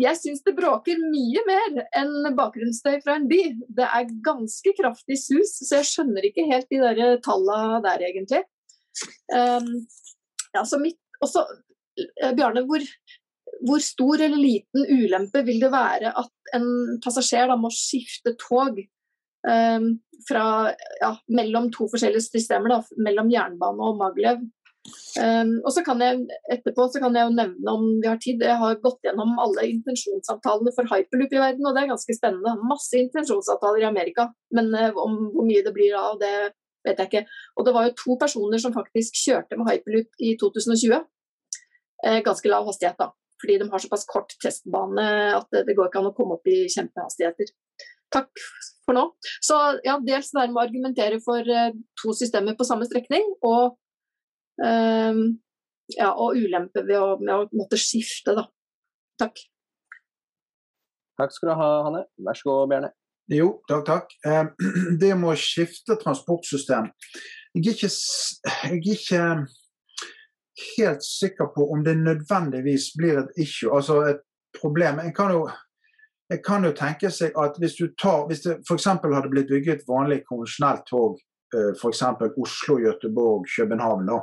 jeg syns det bråker mye mer enn bakgrunnsstøy fra en by. Det er ganske kraftig sus, så jeg skjønner ikke helt de der tallene der, egentlig. Um, ja, så mitt, også, eh, Bjarne, hvor, hvor stor eller liten ulempe vil det være at en passasjer da må skifte tog um, fra, ja, mellom to forskjellige systemer, da, mellom jernbane og Maglev. Um, og så kan jeg etterpå så kan jeg jo nevne om vi har tid, jeg har gått gjennom alle intensjonsavtalene for hyperloop i verden, og det er ganske spennende. Masse intensjonsavtaler i Amerika, men uh, om hvor mye det blir av, det vet jeg ikke. Og det var jo to personer som faktisk kjørte med hyperloop i 2020. Uh, ganske lav hastighet, da fordi de har såpass kort testbane at det går ikke an å komme opp i kjempehastigheter. Takk for nå. Så ja, dels det med å argumentere for uh, to systemer på samme strekning, og, ja, og ulempe ved å, med å måtte skifte, da. Takk. Takk skal du ha, Hanne. Vær så god, Bjørne. Jo, takk, takk. Eh, det med å skifte transportsystem Jeg er ikke, jeg er ikke helt sikker på om det nødvendigvis blir et issue, altså et problem. En kan jo, jeg kan jo tenke seg at hvis du tar, hvis det f.eks. hadde blitt bygget vanlig konvensjonelt tog, eh, f.eks. Oslo, Göteborg, København, da,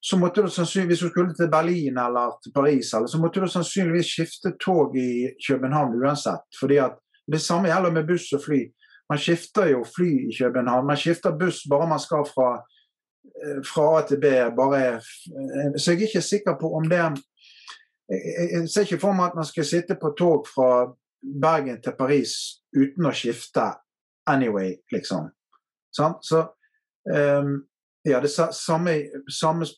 så måtte du sannsynligvis, hvis du skulle til Berlin eller til Paris, eller, så måtte du sannsynligvis skifte tog i København uansett. fordi at Det samme gjelder med buss og fly. Man skifter jo fly i København. Man skifter buss bare man skal fra Eh, fra A til B. bare eh, Så jeg er ikke sikker på om det Jeg ser ikke for meg at man skal sitte på tog fra Bergen til Paris uten å skifte anyway, liksom. Så um, ja, det samme, samme,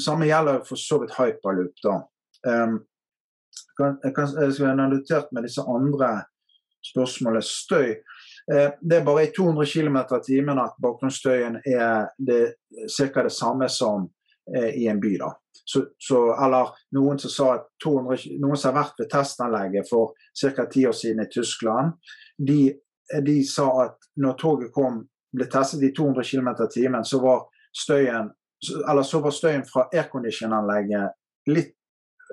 samme, gjelder for så vidt hyperloop, da. Um, Jeg, kan, jeg skal ha notert med disse andre spørsmålene. Støy. Eh, det er bare i 200 km i timen at bakgrunnsstøyen er ca. det samme som eh, i en by. da. Så, så, eller noen som sa at 200, noen som har vært ved testanlegget for ca. ti år siden i Tyskland, de, de, sa at når toget kom, ble testet i 200 km i timen, så var støyen eller så var støyen fra aircondition-anlegget litt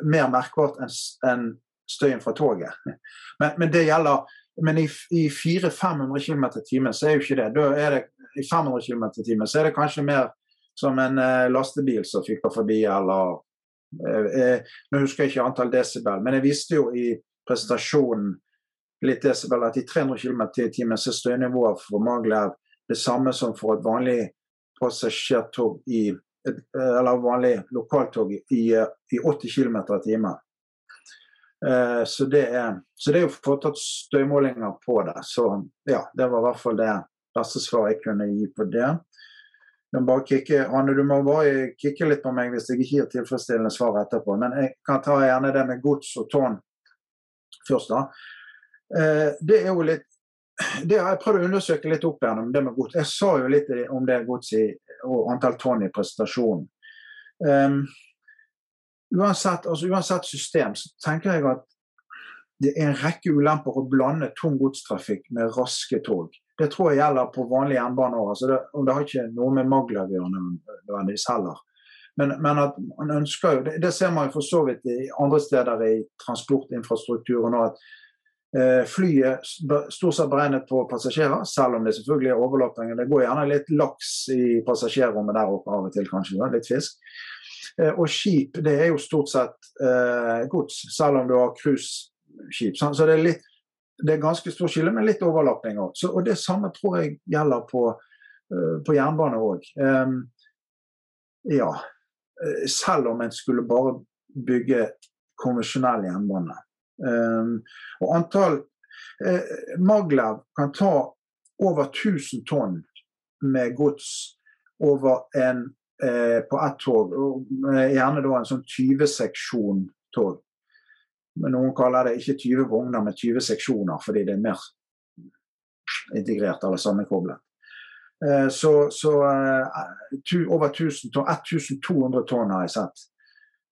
mer merkbart enn støyen fra toget. Men, men det gjelder men i, i 400-500 km i timen så er jo ikke det. Da er det I 500 km i timen så er det kanskje mer som en eh, lastebil som fyker forbi, eller eh, uh, Nå husker jeg ikke antall desibel, men jeg viste jo i presentasjonen litt desibel at i 300 km i timen så er støynivået for Maglev det samme som for et vanlig passasjertog i eller vanlig lokaltog i, i 80 km i timen. Eh, så det, er, så det er jo foretatt støymålinger på det. Så ja, det var i hvert fall det beste svaret jeg kunne gi på det. Men bare kikke, Anne, du må bare kikke litt på meg hvis jeg ikke gir tilfredsstillende svar etterpå. Men jeg kan ta gjerne det med gods og tårn først. da. Eh, det er jo litt det har jeg prøvd å undersøke litt opp igjennom det med gods. Jeg sa jo litt om det godset og antall tonn i prestasjonen. Um, uansett, altså uansett, system så tenker jeg at det er en rekke ulemper å blande tung godstrafikk med raske tog. Det tror jeg gjelder på vanlige jernbane òg. Altså det, og det har ikke noe med Maglev å gjøre nødvendigvis heller. Men, men, at man ønsker jo, det, det, ser man jo for så vidt i andre steder i transportinfrastrukturen òg. at Flyet stort sett beregnet på passasjerer, selv om det selvfølgelig er overlappinger. Det går gjerne litt laks i passasjerrommet der oppe av og til, kanskje. Litt fisk. Eh, og skip det er jo stort sett eh, gods, selv om du har cruiseskip. Så det er, litt, det er ganske stor skille, men litt overlapping. Og det samme tror jeg gjelder på, uh, på jernbane òg. Um, ja. Eh, selv om en skulle bare bygge konvensjonell jernbane. Um, og antall uh, Maglev kan ta over 1000 tonn med gods over en eh, på ett tog. Og, eh, gjerne da en sånn 20-seksjon tog. Men noen kaller det ikke 20 vogner, men 20 seksjoner, fordi det er mer integrert eller sammenkoblet. Eh, så, så over 1000 tonn, 1200 tonn har jeg sett.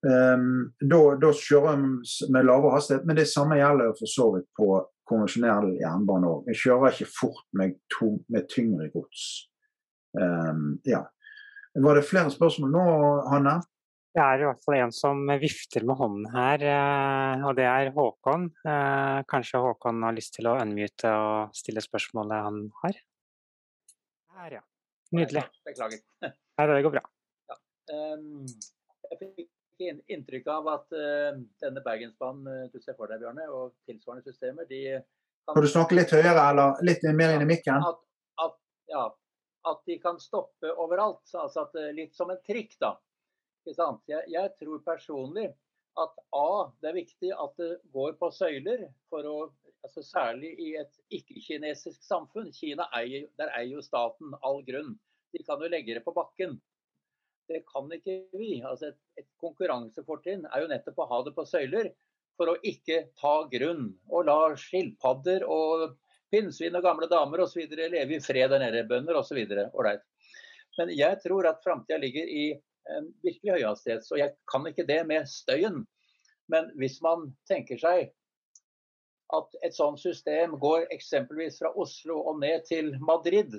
Um, da, kjører vi med lavere hastighet, men det samme gjelder for så vidt på konvensjonell jernbane òg. Vi kjører ikke fort med, tung, med tyngre gods. Um, ja. Var det flere spørsmål nå, Hanne? Det er i hvert fall en som vifter med hånden her, eh, og det er Håkon. Eh, kanskje Håkon har lyst til å unmute og stille spørsmålet han har? Her, ja. Nydelig. Beklager. Nei, det går bra. Ja. Um, jeg fikk inntrykk av at uh, denne Bergensbanen du ser for deg, Bjørne, og tilsvarende systemer, de kan... Kan du snakke litt høyere eller litt mer inn i mikken? At, at, ja, at de kan stoppe overalt. Altså at, litt som en trikk, da. Jeg, jeg, tror personlig at A, det er viktig at det går på søyler. for å, altså Særlig i et ikke-kinesisk samfunn. Kina eier, der eier jo staten all grunn. De kan jo legge det på bakken. Det kan ikke vi. Altså et, et konkurransefortrinn er jo nettopp å ha det på søyler for å ikke ta grunn. Og la skilpadder og pinnsvin og gamle damer osv. leve i fred der nede. Bønder osv. Ålreit. Men jeg tror at framtida ligger i en virkelig høyhastighets, og jeg kan ikke det med støyen. Men hvis man tenker seg at et sånt system går eksempelvis fra Oslo og ned til Madrid,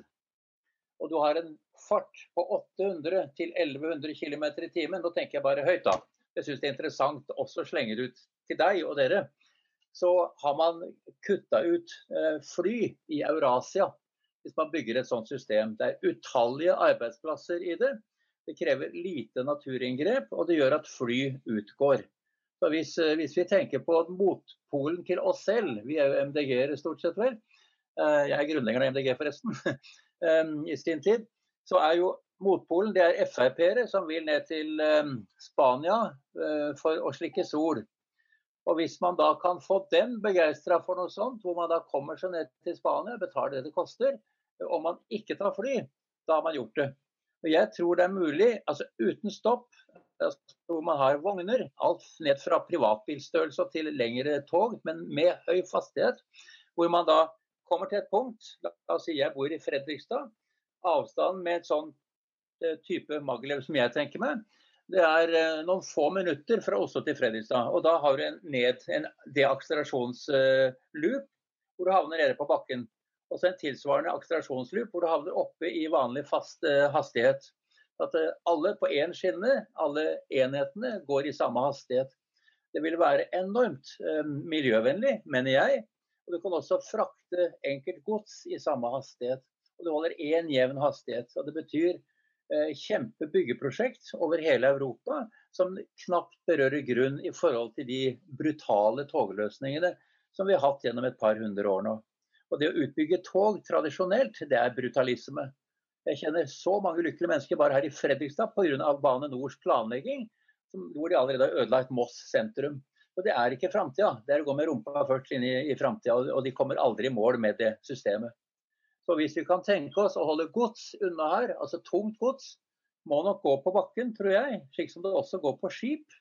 og du har en fart på 800 til 1100 km i timen, da tenker jeg bare høyt, da. Jeg syns det er interessant også å slenge det ut til deg og dere så har man kutta ut eh, fly i Eurasia hvis man bygger et sånt system. Det er utallige arbeidsplasser i det. Det krever lite naturinngrep, og det gjør at fly utgår. Så hvis, eh, hvis vi tenker på motpolen til oss selv, vi er jo MDG-ere stort sett vel, eh, jeg er grunnleggeren av MDG forresten, i sin tid, så er jo motpolen det er Frp-ere som vil ned til Spania for å slikke sol. Og hvis man da kan få dem begeistra for noe sånt, hvor man da kommer seg ned til Spania, betaler det det koster, om man ikke tar fly, da har man gjort det. Og jeg tror det er mulig, altså uten stopp, hvor man har vogner, alt ned fra privatbilstørrelse til lengre tog, men med høy fastighet. Hvor man da kommer til et punkt, la oss si jeg bor i Fredrikstad, avstanden med et sånn eh, type Maglev som jeg tenker meg, det er eh, noen få minutter fra Oslo til Fredrikstad. Og da har du en, ned, en deakselerasjonsloop hvor du havner nede på bakken. Og så en tilsvarende akselerasjonsloop hvor du havner oppe i vanlig fast hastighet. At eh, alle på én skinne, alle enhetene, går i samme hastighet. Det vil være enormt eh, miljøvennlig, mener jeg. Og du kan også frakte enkelt gods i samme hastighet. Og du holder én jevn hastighet. Og det betyr eh, kjempebyggeprosjekt over hele Europa som knapt berører grunn i forhold til de brutale togløsningene som vi har hatt gjennom et par hundre år nå. Og det å utbygge tog tradisjonelt, det er brutalisme. Jeg kjenner så mange lykkelige mennesker bare her i Fredrikstad pga. Bane Nors planlegging, hvor de allerede har ødelagt Moss sentrum. Og Det er ikke framtida. Det er å gå med rumpa først inn i, i framtida, og de kommer aldri i mål med det systemet. Så hvis vi kan tenke oss å holde gods unna her, altså tungt gods, må nok gå på bakken, tror jeg, slik som det også går på skip.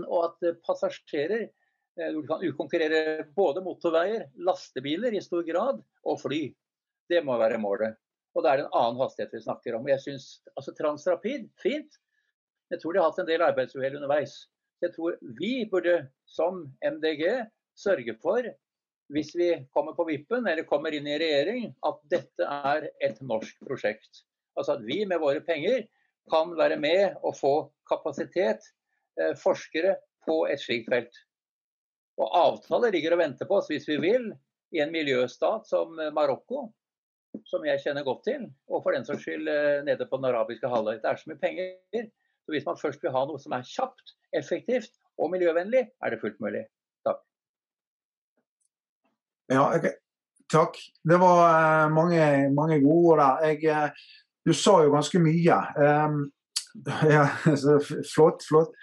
Og at passasjerer eh, du kan utkonkurrere både motorveier, lastebiler i stor grad, og fly. Det må være målet. Og det er en annen hastighet vi snakker om. Jeg synes, altså Transrapid, fint. Jeg tror de har hatt en del arbeidsuhell underveis. Jeg tror vi burde som MDG sørge for, hvis vi kommer på vippen eller kommer inn i regjering, at dette er et norsk prosjekt. Altså at vi med våre penger kan være med og få kapasitet, eh, forskere, på et slikt felt. Og avtaler ligger og venter på oss hvis vi vil, i en miljøstat som Marokko, som jeg kjenner godt til, og for den saks skyld eh, nede på den arabiske halvøya. Det er så mye penger. Så hvis man først vil ha noe som er kjapt, effektivt og miljøvennlig, er det fullt mulig. Ja, okay. takk. Det var uh, mange, mange, gode ord der. Jeg, uh, du sa jo ganske mye. Um, ja, flott, flott.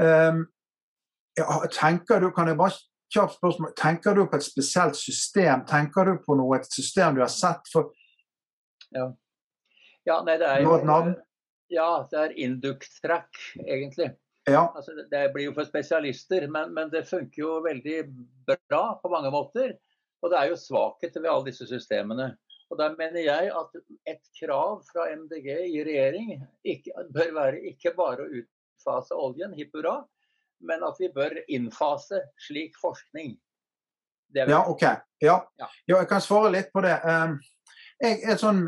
Um, ja, tenker du, Kan jeg bare kjapt spørsmål. Tenker du på et spesielt system? Tenker du på noe, et system du har sett for Ja, ja nei, det er jo Ja, det er induct-track, egentlig. Ja. Altså, det blir jo for spesialister, men, men, det funker jo veldig bra på mange måter. Og det er jo svakheter ved alle disse systemene. Og Der mener jeg at et krav fra MDG i regjering ikke, bør være ikke bare å utfase oljen, hipp hurra, men at vi bør innfase slik forskning. Ja, OK. Ja. ja. jeg kan svare litt på det. Um, jeg, et sånn,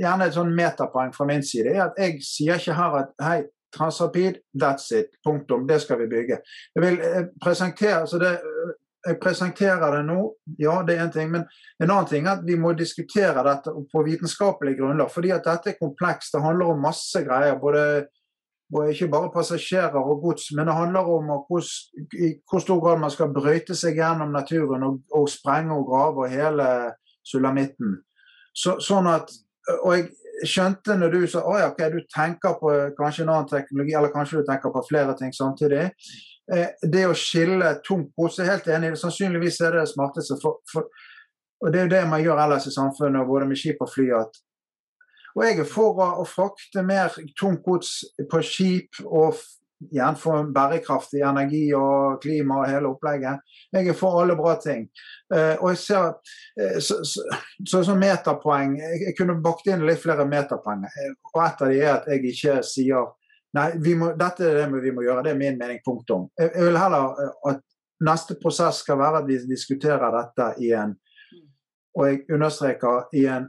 gjerne et sånn metapoeng fra min side er at jeg sier ikke her at hei, Transrapid, that's it. Punktum. Det skal vi bygge. Jeg vil eh, presentere, så det, jeg presenterer det nå, ja det er en ting. Men en annen ting er at vi må diskutere dette på vitenskapelig grunnlag. Fordi at dette er komplekst. Det handler om masse greier. både og ikke bare passasjerer og gods, men det handler om hvor, i hvor stor grad man skal brøyte seg gjennom naturen og, og sprenge og grave hele sulamitten. Så, sånn at, og jeg skjønte når du sa at okay, du tenker på kanskje en annen teknologi, eller kanskje du tenker på flere ting samtidig. Eh, det å skille tungt pose helt enig, sannsynligvis er det det smarteste. For, for, og Det er jo det man gjør ellers i samfunnet, både med skip og fly. at og jeg er for å frakte mer tungt gods på skip og gjerne for bærekraftig energi og klima og hele opplegget. Jeg er for alle bra ting. Uh, og jeg ser uh, så, så, så, så, metapoeng jeg, kunne bakt inn litt flere metapoeng. Og et av de er at jeg ikke sier Nei, må, dette er det vi må gjøre. Det er min mening. Punktum. Jeg, jeg vil heller uh, at neste prosess skal være at vi diskuterer dette i en og jeg understreker i en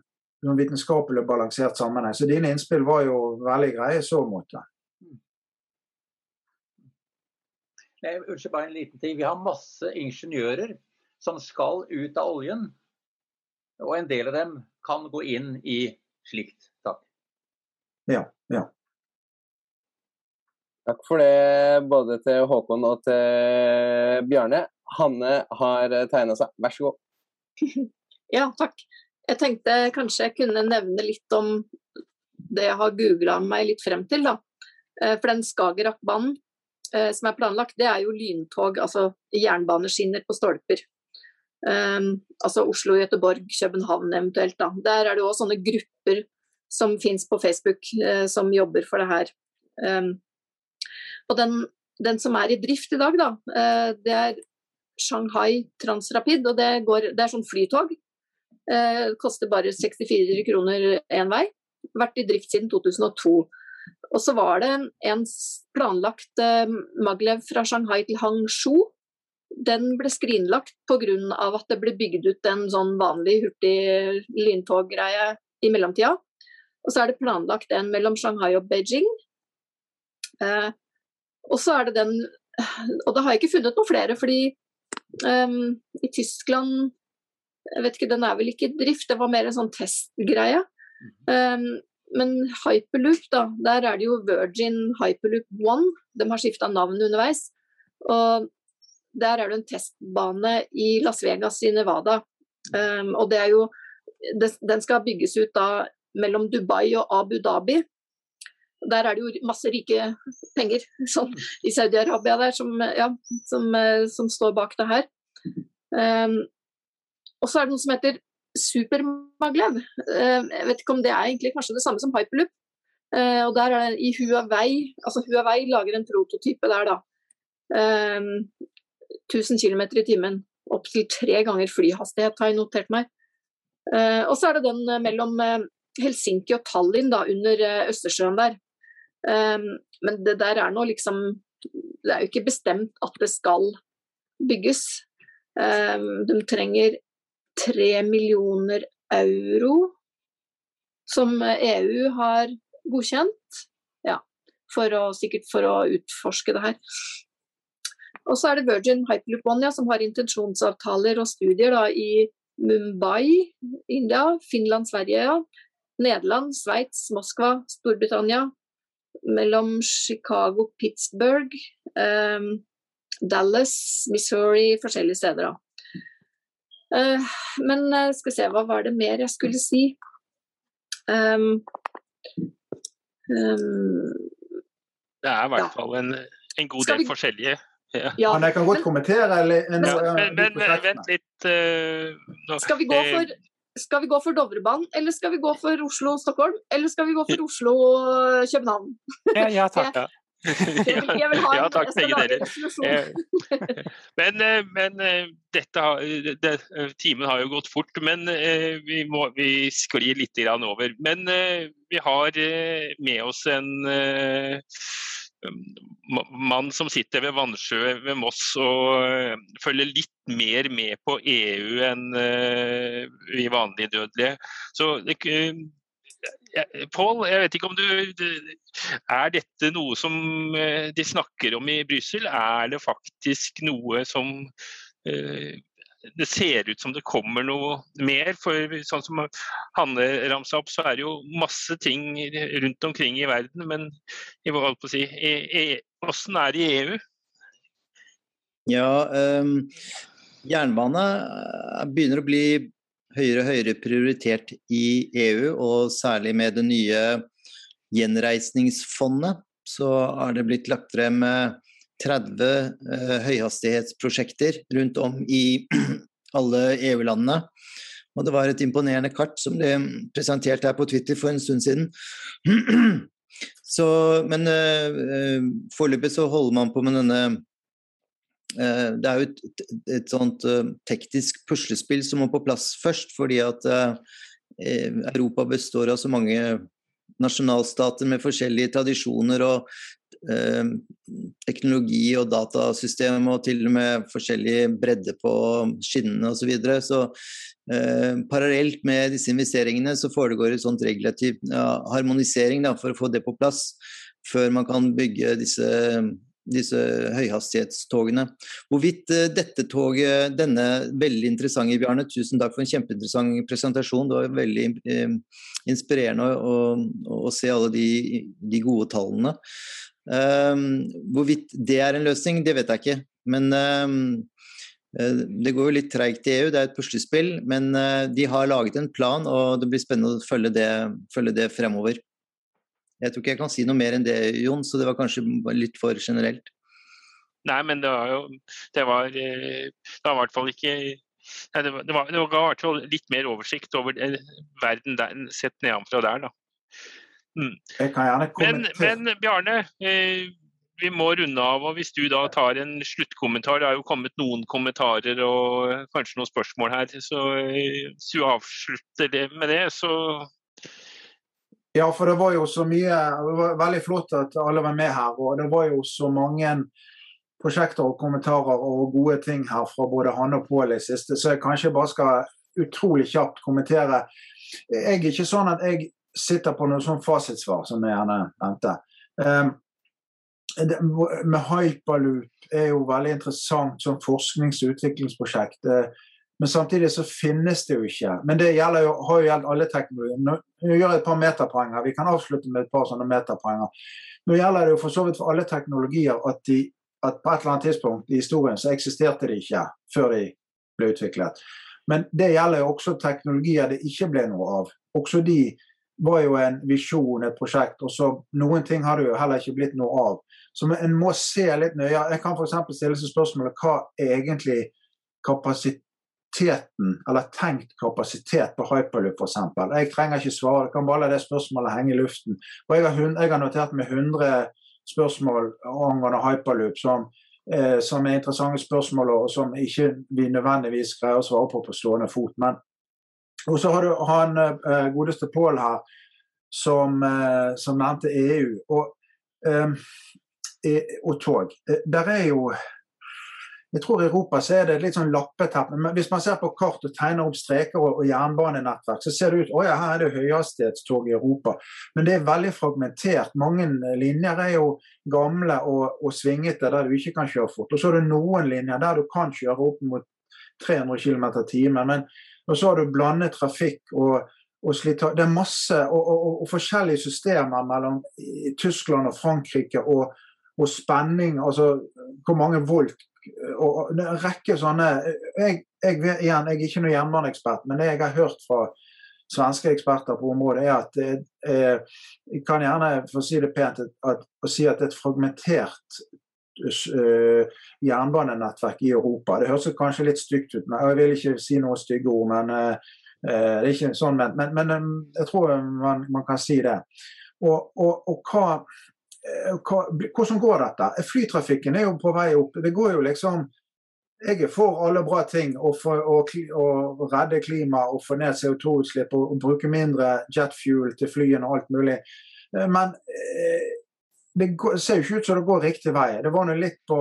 noen vitenskapelig balansert sammenheng. Så dine innspill var jo veldig greie i så måte. Nei, unnskyld, bare en liten ting. Vi har masse ingeniører som skal ut av oljen. Og en del av dem kan gå inn i slikt. Takk. Ja, ja. Takk for det både til Håkon og til Bjarne. Hanne har tegna seg, vær så god. Ja, takk. Jeg tenkte kanskje jeg kunne nevne litt om det jeg har googla meg litt frem til. da. Eh, for den Skagerrakbanen eh, som er planlagt, det er jo lyntog, altså jernbaneskinner på stolper. Um, altså Oslo, Gøteborg, København eventuelt. da. Der er det òg sånne grupper som fins på Facebook uh, som jobber for det her. Um, Og den, den, som er i drift i dag, da, eh, det er Shanghai Transrapid. Og det, går, det er sånn flytog. Det koster bare 64 kroner én vei. Vært i drift siden 2002. Og så var det en planlagt eh, maglev fra Shanghai til Hangzhou. Den ble skrinlagt pga. at det ble bygd ut en sånn vanlig hurtig lyntoggreie i mellomtida. Og så er det planlagt en mellom Shanghai og Beijing. Eh, og så er det den Og da har jeg ikke funnet noen flere, fordi um, i Tyskland jeg vet ikke, Den er vel ikke i drift, det var mer en sånn testgreie. Um, men Hyperloop, da, der er det jo Virgin Hyperloop One. De har skifta navn underveis. Og der er det en testbane i Las Vegas i Nevada. Um, og det er jo Den skal bygges ut da mellom Dubai og Abu Dhabi. Der er det jo masse rike penger som, i Saudi-Arabia der som, ja, som, som, står bak det her. Um, og så er det noe som heter Supermaglev. Uh, jeg vet ikke om det er egentlig kanskje det samme som Hyperloop. Uh, og der er det i Huawei, altså Huawei lager en prototype der, da. Um, 1000 km i timen. Opptil tre ganger flyhastighet, har jeg notert meg. Uh, og så er det den mellom Helsinki og Tallinn da, under eh, Østersjøen der. Um, men det der er nå liksom Det er jo ikke bestemt at det skal bygges. Um, de trenger tre millioner euro, som EU har godkjent. Ja, for å, sikkert for å utforske det her. Og så er det Virgin Hyperloop One ja, som har intensjonsavtaler og studier da, i Mumbai, India, Finland, Sverige, ja. Nederland, Sveits, Moskva, Storbritannia. Mellom Chicago, Pittsburgh, um, Dallas, Missouri, forskjellige steder. Uh, men uh, skal vi se, hva var det mer jeg skulle si? Um, um, det er i hvert ja. fall en, en god del vi... forskjellige ja. ja. Men jeg kan godt men, kommentere eller, en, ja, men, men, vent litt uh, Skal vi gå for skal vi gå for Dovrebanen, eller skal vi gå for Oslo-Stockholm? Eller skal vi gå for Oslo-København? Ja, ja takk. Ja. Jeg vil ha en, ja, takk, begge deler. Men, eh, men eh, dette, det, timen har jo gått fort, men eh, vi, må, vi sklir litt over. Men vi har med oss en mann som sitter ved Vannsjø ved Moss og eh, følger litt mer med på EU enn eh, vi vanlige dødelige. Så Pål, jeg vet ikke om du Er dette noe som eh, de snakker om i Brussel? Er det faktisk noe som det ser ut som det kommer noe mer. For sånn som Hanne ramsa opp, så er det jo masse ting rundt omkring i verden. Men hvordan si, e, e, er det i EU? Ja, um, jernbane eh, begynner å bli høyere og høyere prioritert i EU, og særlig med det nye gjenreisningsfondet så har det blitt lagt frem 30 eh, høyhastighetsprosjekter rundt om i alle EU-landene. Og det var et imponerende kart som ble presentert her på Twitter for en stund siden. Så, men uh, foreløpig så holder man på med denne uh, Det er jo et, et, et sånt uh, teknisk puslespill som må på plass først, fordi at Europa består av så mange nasjonalstater med forskjellige tradisjoner og eh, teknologi og datasystem og til og med forskjellig bredde på skinnene osv. Så, videre. så eh, parallelt med disse investeringene så foregår det sånt regulativ ja, harmonisering da, for å få det på plass før man kan bygge disse disse høyhastighetstogene. Hvorvidt uh, dette toget, denne veldig interessante, Bjarne, tusen takk for en kjempeinteressant presentasjon. Det var veldig uh, inspirerende å, å, å, se alle de, de gode tallene. Um, hvorvidt det er en løsning, det vet jeg ikke. Men um, det går jo litt treigt i EU, det er et puslespill. Men uh, de har laget en plan, og det blir spennende å følge det, følge det, fremover. Jeg tror ikke jeg kan si noe mer enn det, Jon, så det var kanskje litt for generelt. Nei, men det var jo Det var, eh, det var i hvert fall ikke Nei, det, var, det, var, det fall litt mer oversikt over verden der, sett nedenfra der. da. Mm. Jeg kan gjerne men, men Bjarne, eh, vi må runde av. og Hvis du da tar en sluttkommentar, det er jo kommet noen kommentarer og kanskje noen spørsmål her. så Hvis du avslutter det med det, så Ja, for det var jo så mye Det var veldig flott at alle var med her. Og det var jo så mange prosjekter og kommentarer og gode ting her fra både Hanne og Pål i siste, så jeg kanskje bare skal utrolig kjapt kommentere. Jeg er ikke sånn at jeg sitter på noe sånn fasitsvar, som jeg gjerne venter. Um, med Hyperloop er jo veldig interessant som forsknings- og utviklingsprosjekt. Eh, men samtidig så finnes det jo ikke. Men det jo, har jo gjeldt alle teknologier. Nå, nå gjør jeg et par meterpoenger. Vi kan avslutte med et par sånne meterpoenger. Nå gjelder det jo for så vidt for alle teknologier at, de, at på et eller annet tidspunkt i historien så eksisterte de ikke før de ble utviklet. Men det gjelder jo også teknologier det ikke ble noe av. Også de var jo en visjon, et prosjekt. og så Noen ting har det jo heller ikke blitt noe av. Så en må se litt nøye. Jeg kan f.eks. stille seg spørsmålet hva egentlig kapasiteten, eller tenkt kapasitet på hyperloop f.eks. Jeg trenger ikke svare, jeg kan bare la det spørsmålet henge i luften. Og Jeg har, jeg har notert meg 100 spørsmål angående hyperloop som, eh, som er interessante spørsmål og som ikke vi nødvendigvis greier å svare på på stående fot. Men og så har du han uh, godeste Pål her, som, uh, som, nevnte EU og, um, og tog. Der er jo jeg tror I Europa så er det litt sånn lappeteppe. Men hvis man ser på kart og tegner opp streker og, og jernbanenettverk, så ser det ut å ja, her er det høyhastighetstog i Europa. Men det er veldig fragmentert. Mange linjer er jo gamle og, og svingete der du ikke kan kjøre fort. Og så er det noen linjer der du kan kjøre opp mot 300 km i timen. Men og så har du blandet trafikk og, og Det er masse og, og, og, forskjellige systemer mellom Tyskland og Frankrike og, spenning, altså hvor mange volt og en rekke sånne jeg, jeg, igjen, jeg er ikke noen jernbaneekspert, men det jeg har hørt fra svenske eksperter på området, er at eh, jeg kan gjerne for å si det pent at, å si at det er et fragmentert jernbanenettverk i Europa. Det høres kanskje litt stygt ut, men jeg vil ikke si noe stygge ord. men uh, det er ikke sånn, men, men, men jeg tror man, man, kan si det. Og, og, og hva, hva, hvordan går dette? Flytrafikken er jo på vei opp. Det går jo liksom jeg er for alle bra ting, å, redde klima og få ned CO2-utslipp og, og, bruke mindre jetfuel til flyene og alt mulig. Men eh, det ser jo ikke ut som det går riktig vei. Det var noe litt på,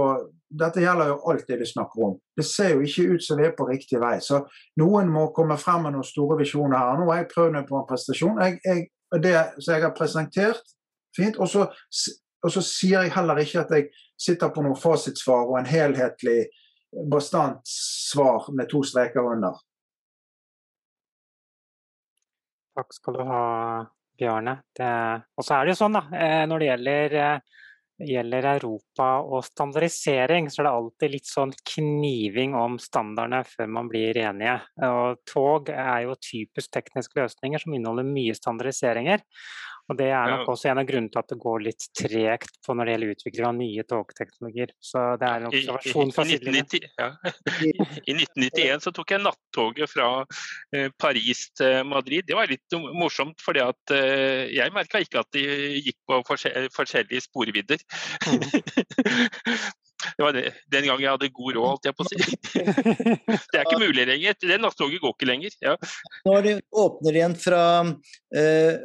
Dette gjelder jo alt det vi snakker om. Det ser jo ikke ut som vi er på riktig vei. Så noen må komme frem med noen store visjoner her. Nå har jeg prøvd meg på en prestasjon. Jeg, jeg, det som jeg har presentert, fint. Og så, og så sier jeg heller ikke at jeg sitter på noe fasitsvar og en helhetlig, bastant svar med to streker under. Takk skal du ha, Bjarne. Og så er det jo sånn da, eh, når det gjelder, eh, gjelder, Europa og standardisering, så er det alltid litt sånn kniving om standardene før man blir enige. Og tog er jo typisk tekniske løsninger som inneholder mye standardiseringer. Og Det er nok også en av grunnene til at det går litt tregt på når det gjelder utvikling av nye togteknologier. Så det er en observasjon fra sidelinjen. Ja. I 1991 så tok jeg nattoget fra eh, Paris til Madrid. Det var litt morsomt, for eh, jeg merka ikke at de gikk på forskjellige sporvidder. Mm. Det var det. den gang jeg hadde god råd, holdt jeg på å si. Det er ikke mulig lenger. Det nattoget går ikke lenger. Ja. Nå det, åpner igjen fra eh,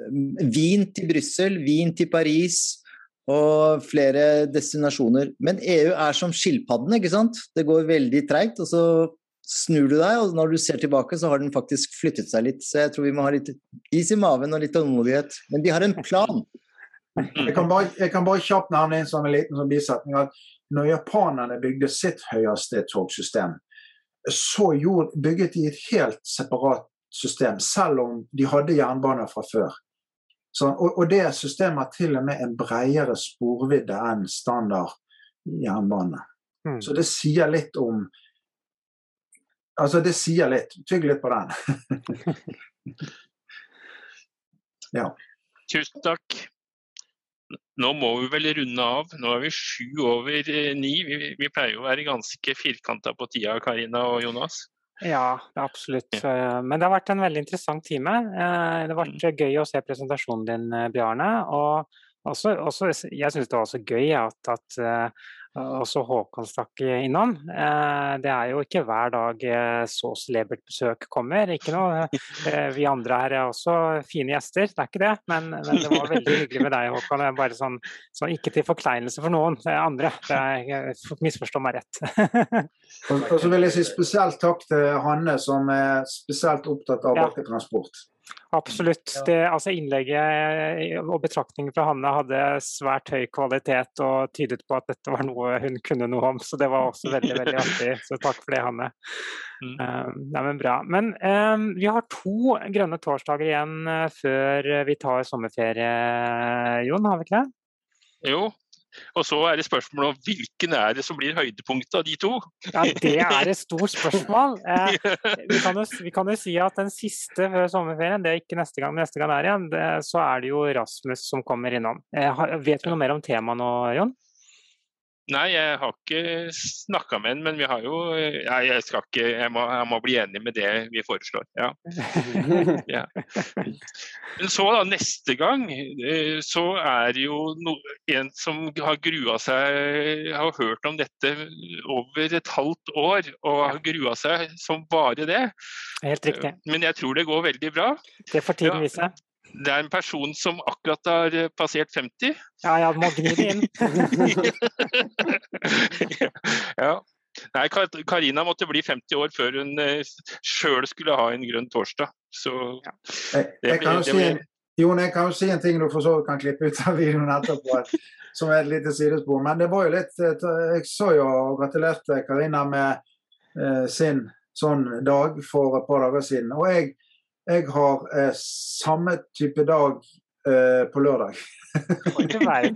Wien til Brussel, Wien til Paris og flere destinasjoner. Men EU er som skilpadden, ikke sant. Det går veldig treigt. og så snur du deg, og når du ser tilbake, så har den faktisk flyttet seg litt. Så jeg tror vi må ha litt is i maven og litt tålmodighet. Men de har en plan. Jeg kan bare, jeg kan bare kjapt nevne en sånn liten sånn bisetning. at når japanerne bygde sitt høyhastighetstogsystem, så bygget de et helt separat system, selv om de hadde jernbaner fra før. Så, og, og, det systemet har til og med en bredere sporvidde enn standard jernbane. Mm. Så det sier litt om Altså, det sier litt. Tygg litt på den. ja. Tusen takk. Nå må vi vel runde av. Nå er vi sju over eh, ni. Vi, vi pleier jo å være ganske firkanta på tida, Karina og Jonas. Ja, absolutt. Ja. Men det har vært en veldig interessant time. Eh, det har vært mm. gøy å se presentasjonen din, Bjarne. Og også, også, jeg syns det var også gøy at, at også Håkon stakk innom. Det er jo ikke hver dag så celebert besøk kommer. Ikke noe. Vi andre her er også fine gjester, det er ikke det. Men, men det var veldig hyggelig med deg, Håkon. Bare sånn, så ikke til forkleinelse for noen det andre. Det misforstå meg rett. og, så vil jeg si spesielt takk til Hanne, som er spesielt opptatt av bakketransport. Absolutt. Det, altså innlegget og betraktningen fra Hanne hadde svært høy kvalitet og tydet på at dette var noe hun kunne noe om. Så det var også veldig veldig artig. Så takk for det, Hanne. Mm. Um, nei, men bra. Men um, vi har to grønne torsdager igjen uh, før vi tar sommerferie, Jon, har vi ikke det? Jo, og så er det spørsmålet om hvilken er det som blir høydepunktet av de to? Ja, Det er et stort spørsmål. Eh, vi, kan jo, vi, kan jo, si at den siste før sommerferien, det er ikke neste gang, men neste gang er igjen, det, så er det jo Rasmus som kommer innom. Eh, vet du noe mer om temaet nå, Jon? Nei, jeg har ikke snakka med ham, men vi har jo Nei, jeg skal ikke Jeg må, jeg må bli enig med det vi foreslår. Ja. ja. Men så, da, neste gang, eh, så er jo no, en som har grua seg Har hørt om dette over et halvt år og har grua seg som bare det. Helt riktig. Men jeg tror det går veldig bra. Det får tiden vise. Det er en person som akkurat har eh, passert 50. Ja, ja, må gni det inn. ja. Nei, Karina måtte bli 50 år før hun uh, sjøl skulle ha en grønn torsdag. Så ja. jeg, jeg, kan si en, Jon, jeg kan jo si en ting du for så kan klippe ut av videoen etterpå, som er et lite sidespor. Men det var jo litt Jeg så jo og gratulerte Karina med eh, sin sånn dag for et par dager siden. Og jeg jeg har eh, samme type dag eh, på lørdag.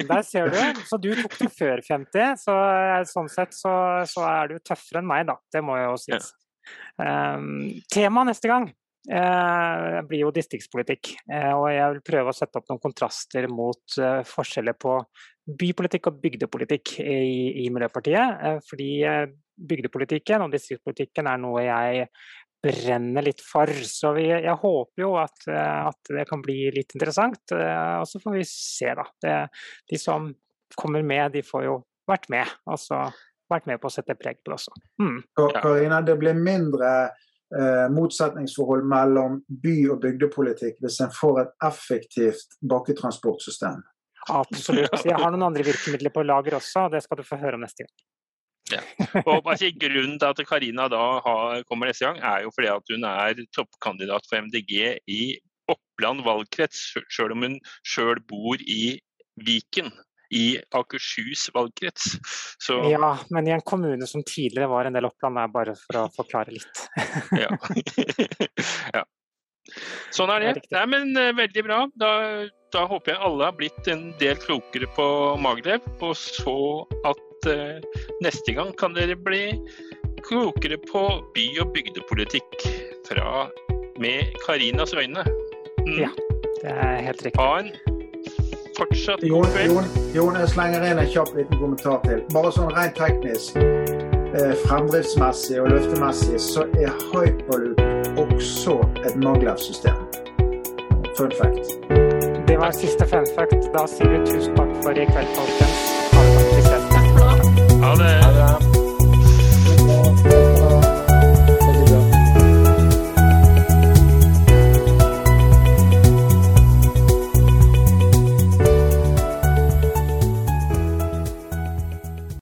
Der ser du. Så du tok det før 50. Så eh, sånn sett så, så, er du tøffere enn meg, da. Det må jo sies. Ja. Um, tema neste gang uh, blir jo distriktspolitikk. Uh, og jeg vil prøve å sette opp noen kontraster mot uh, forskjeller på bypolitikk og bygdepolitikk i, i Miljøpartiet. fordi bygdepolitikken og distriktspolitikken er noe jeg brenner litt for. Så vi, jeg håper jo at, eh, at, det kan bli litt interessant. Eh, og så får vi se, da. Det, de som kommer med, de får jo vært med. Altså vært med på å sette preg på det også. Mm. Karina, det blir mindre eh, motsetningsforhold mellom by- og bygdepolitikk hvis en får et effektivt bakketransportsystem. Absolutt. Jeg har noen andre virkemidler på lager også, og det skal du få høre om neste gang. Ja. Og altså, Grunnen til at Karina da har, kommer neste gang, er jo fordi at hun er toppkandidat for MDG i Oppland valgkrets, selv om hun sjøl bor i Viken. I Akershus valgkrets. Så... Ja, men i en kommune som tidligere var en del Oppland, er bare for å forklare litt. ja. ja. Sånn er det. Nei, men uh, Veldig bra. Da, da, håper jeg alle har blitt en del klokere på Maglev. Og så at eh, neste gang kan dere bli klokere på by- og bygdepolitikk fra, med Karinas øyne. Mm. Ja, det er helt riktig. Ha en fortsatt god kveld. Jon, Jon, jeg slenger inn en kjapp liten kommentar til. Bare sånn rent teknisk, eh, fremdriftsmessig og løftemessig, så er Hyperloop også et Maglev-system. Fun fact. Det var siste fun fact. Da sier vi tusen takk for i kveld, folkens. Ha det.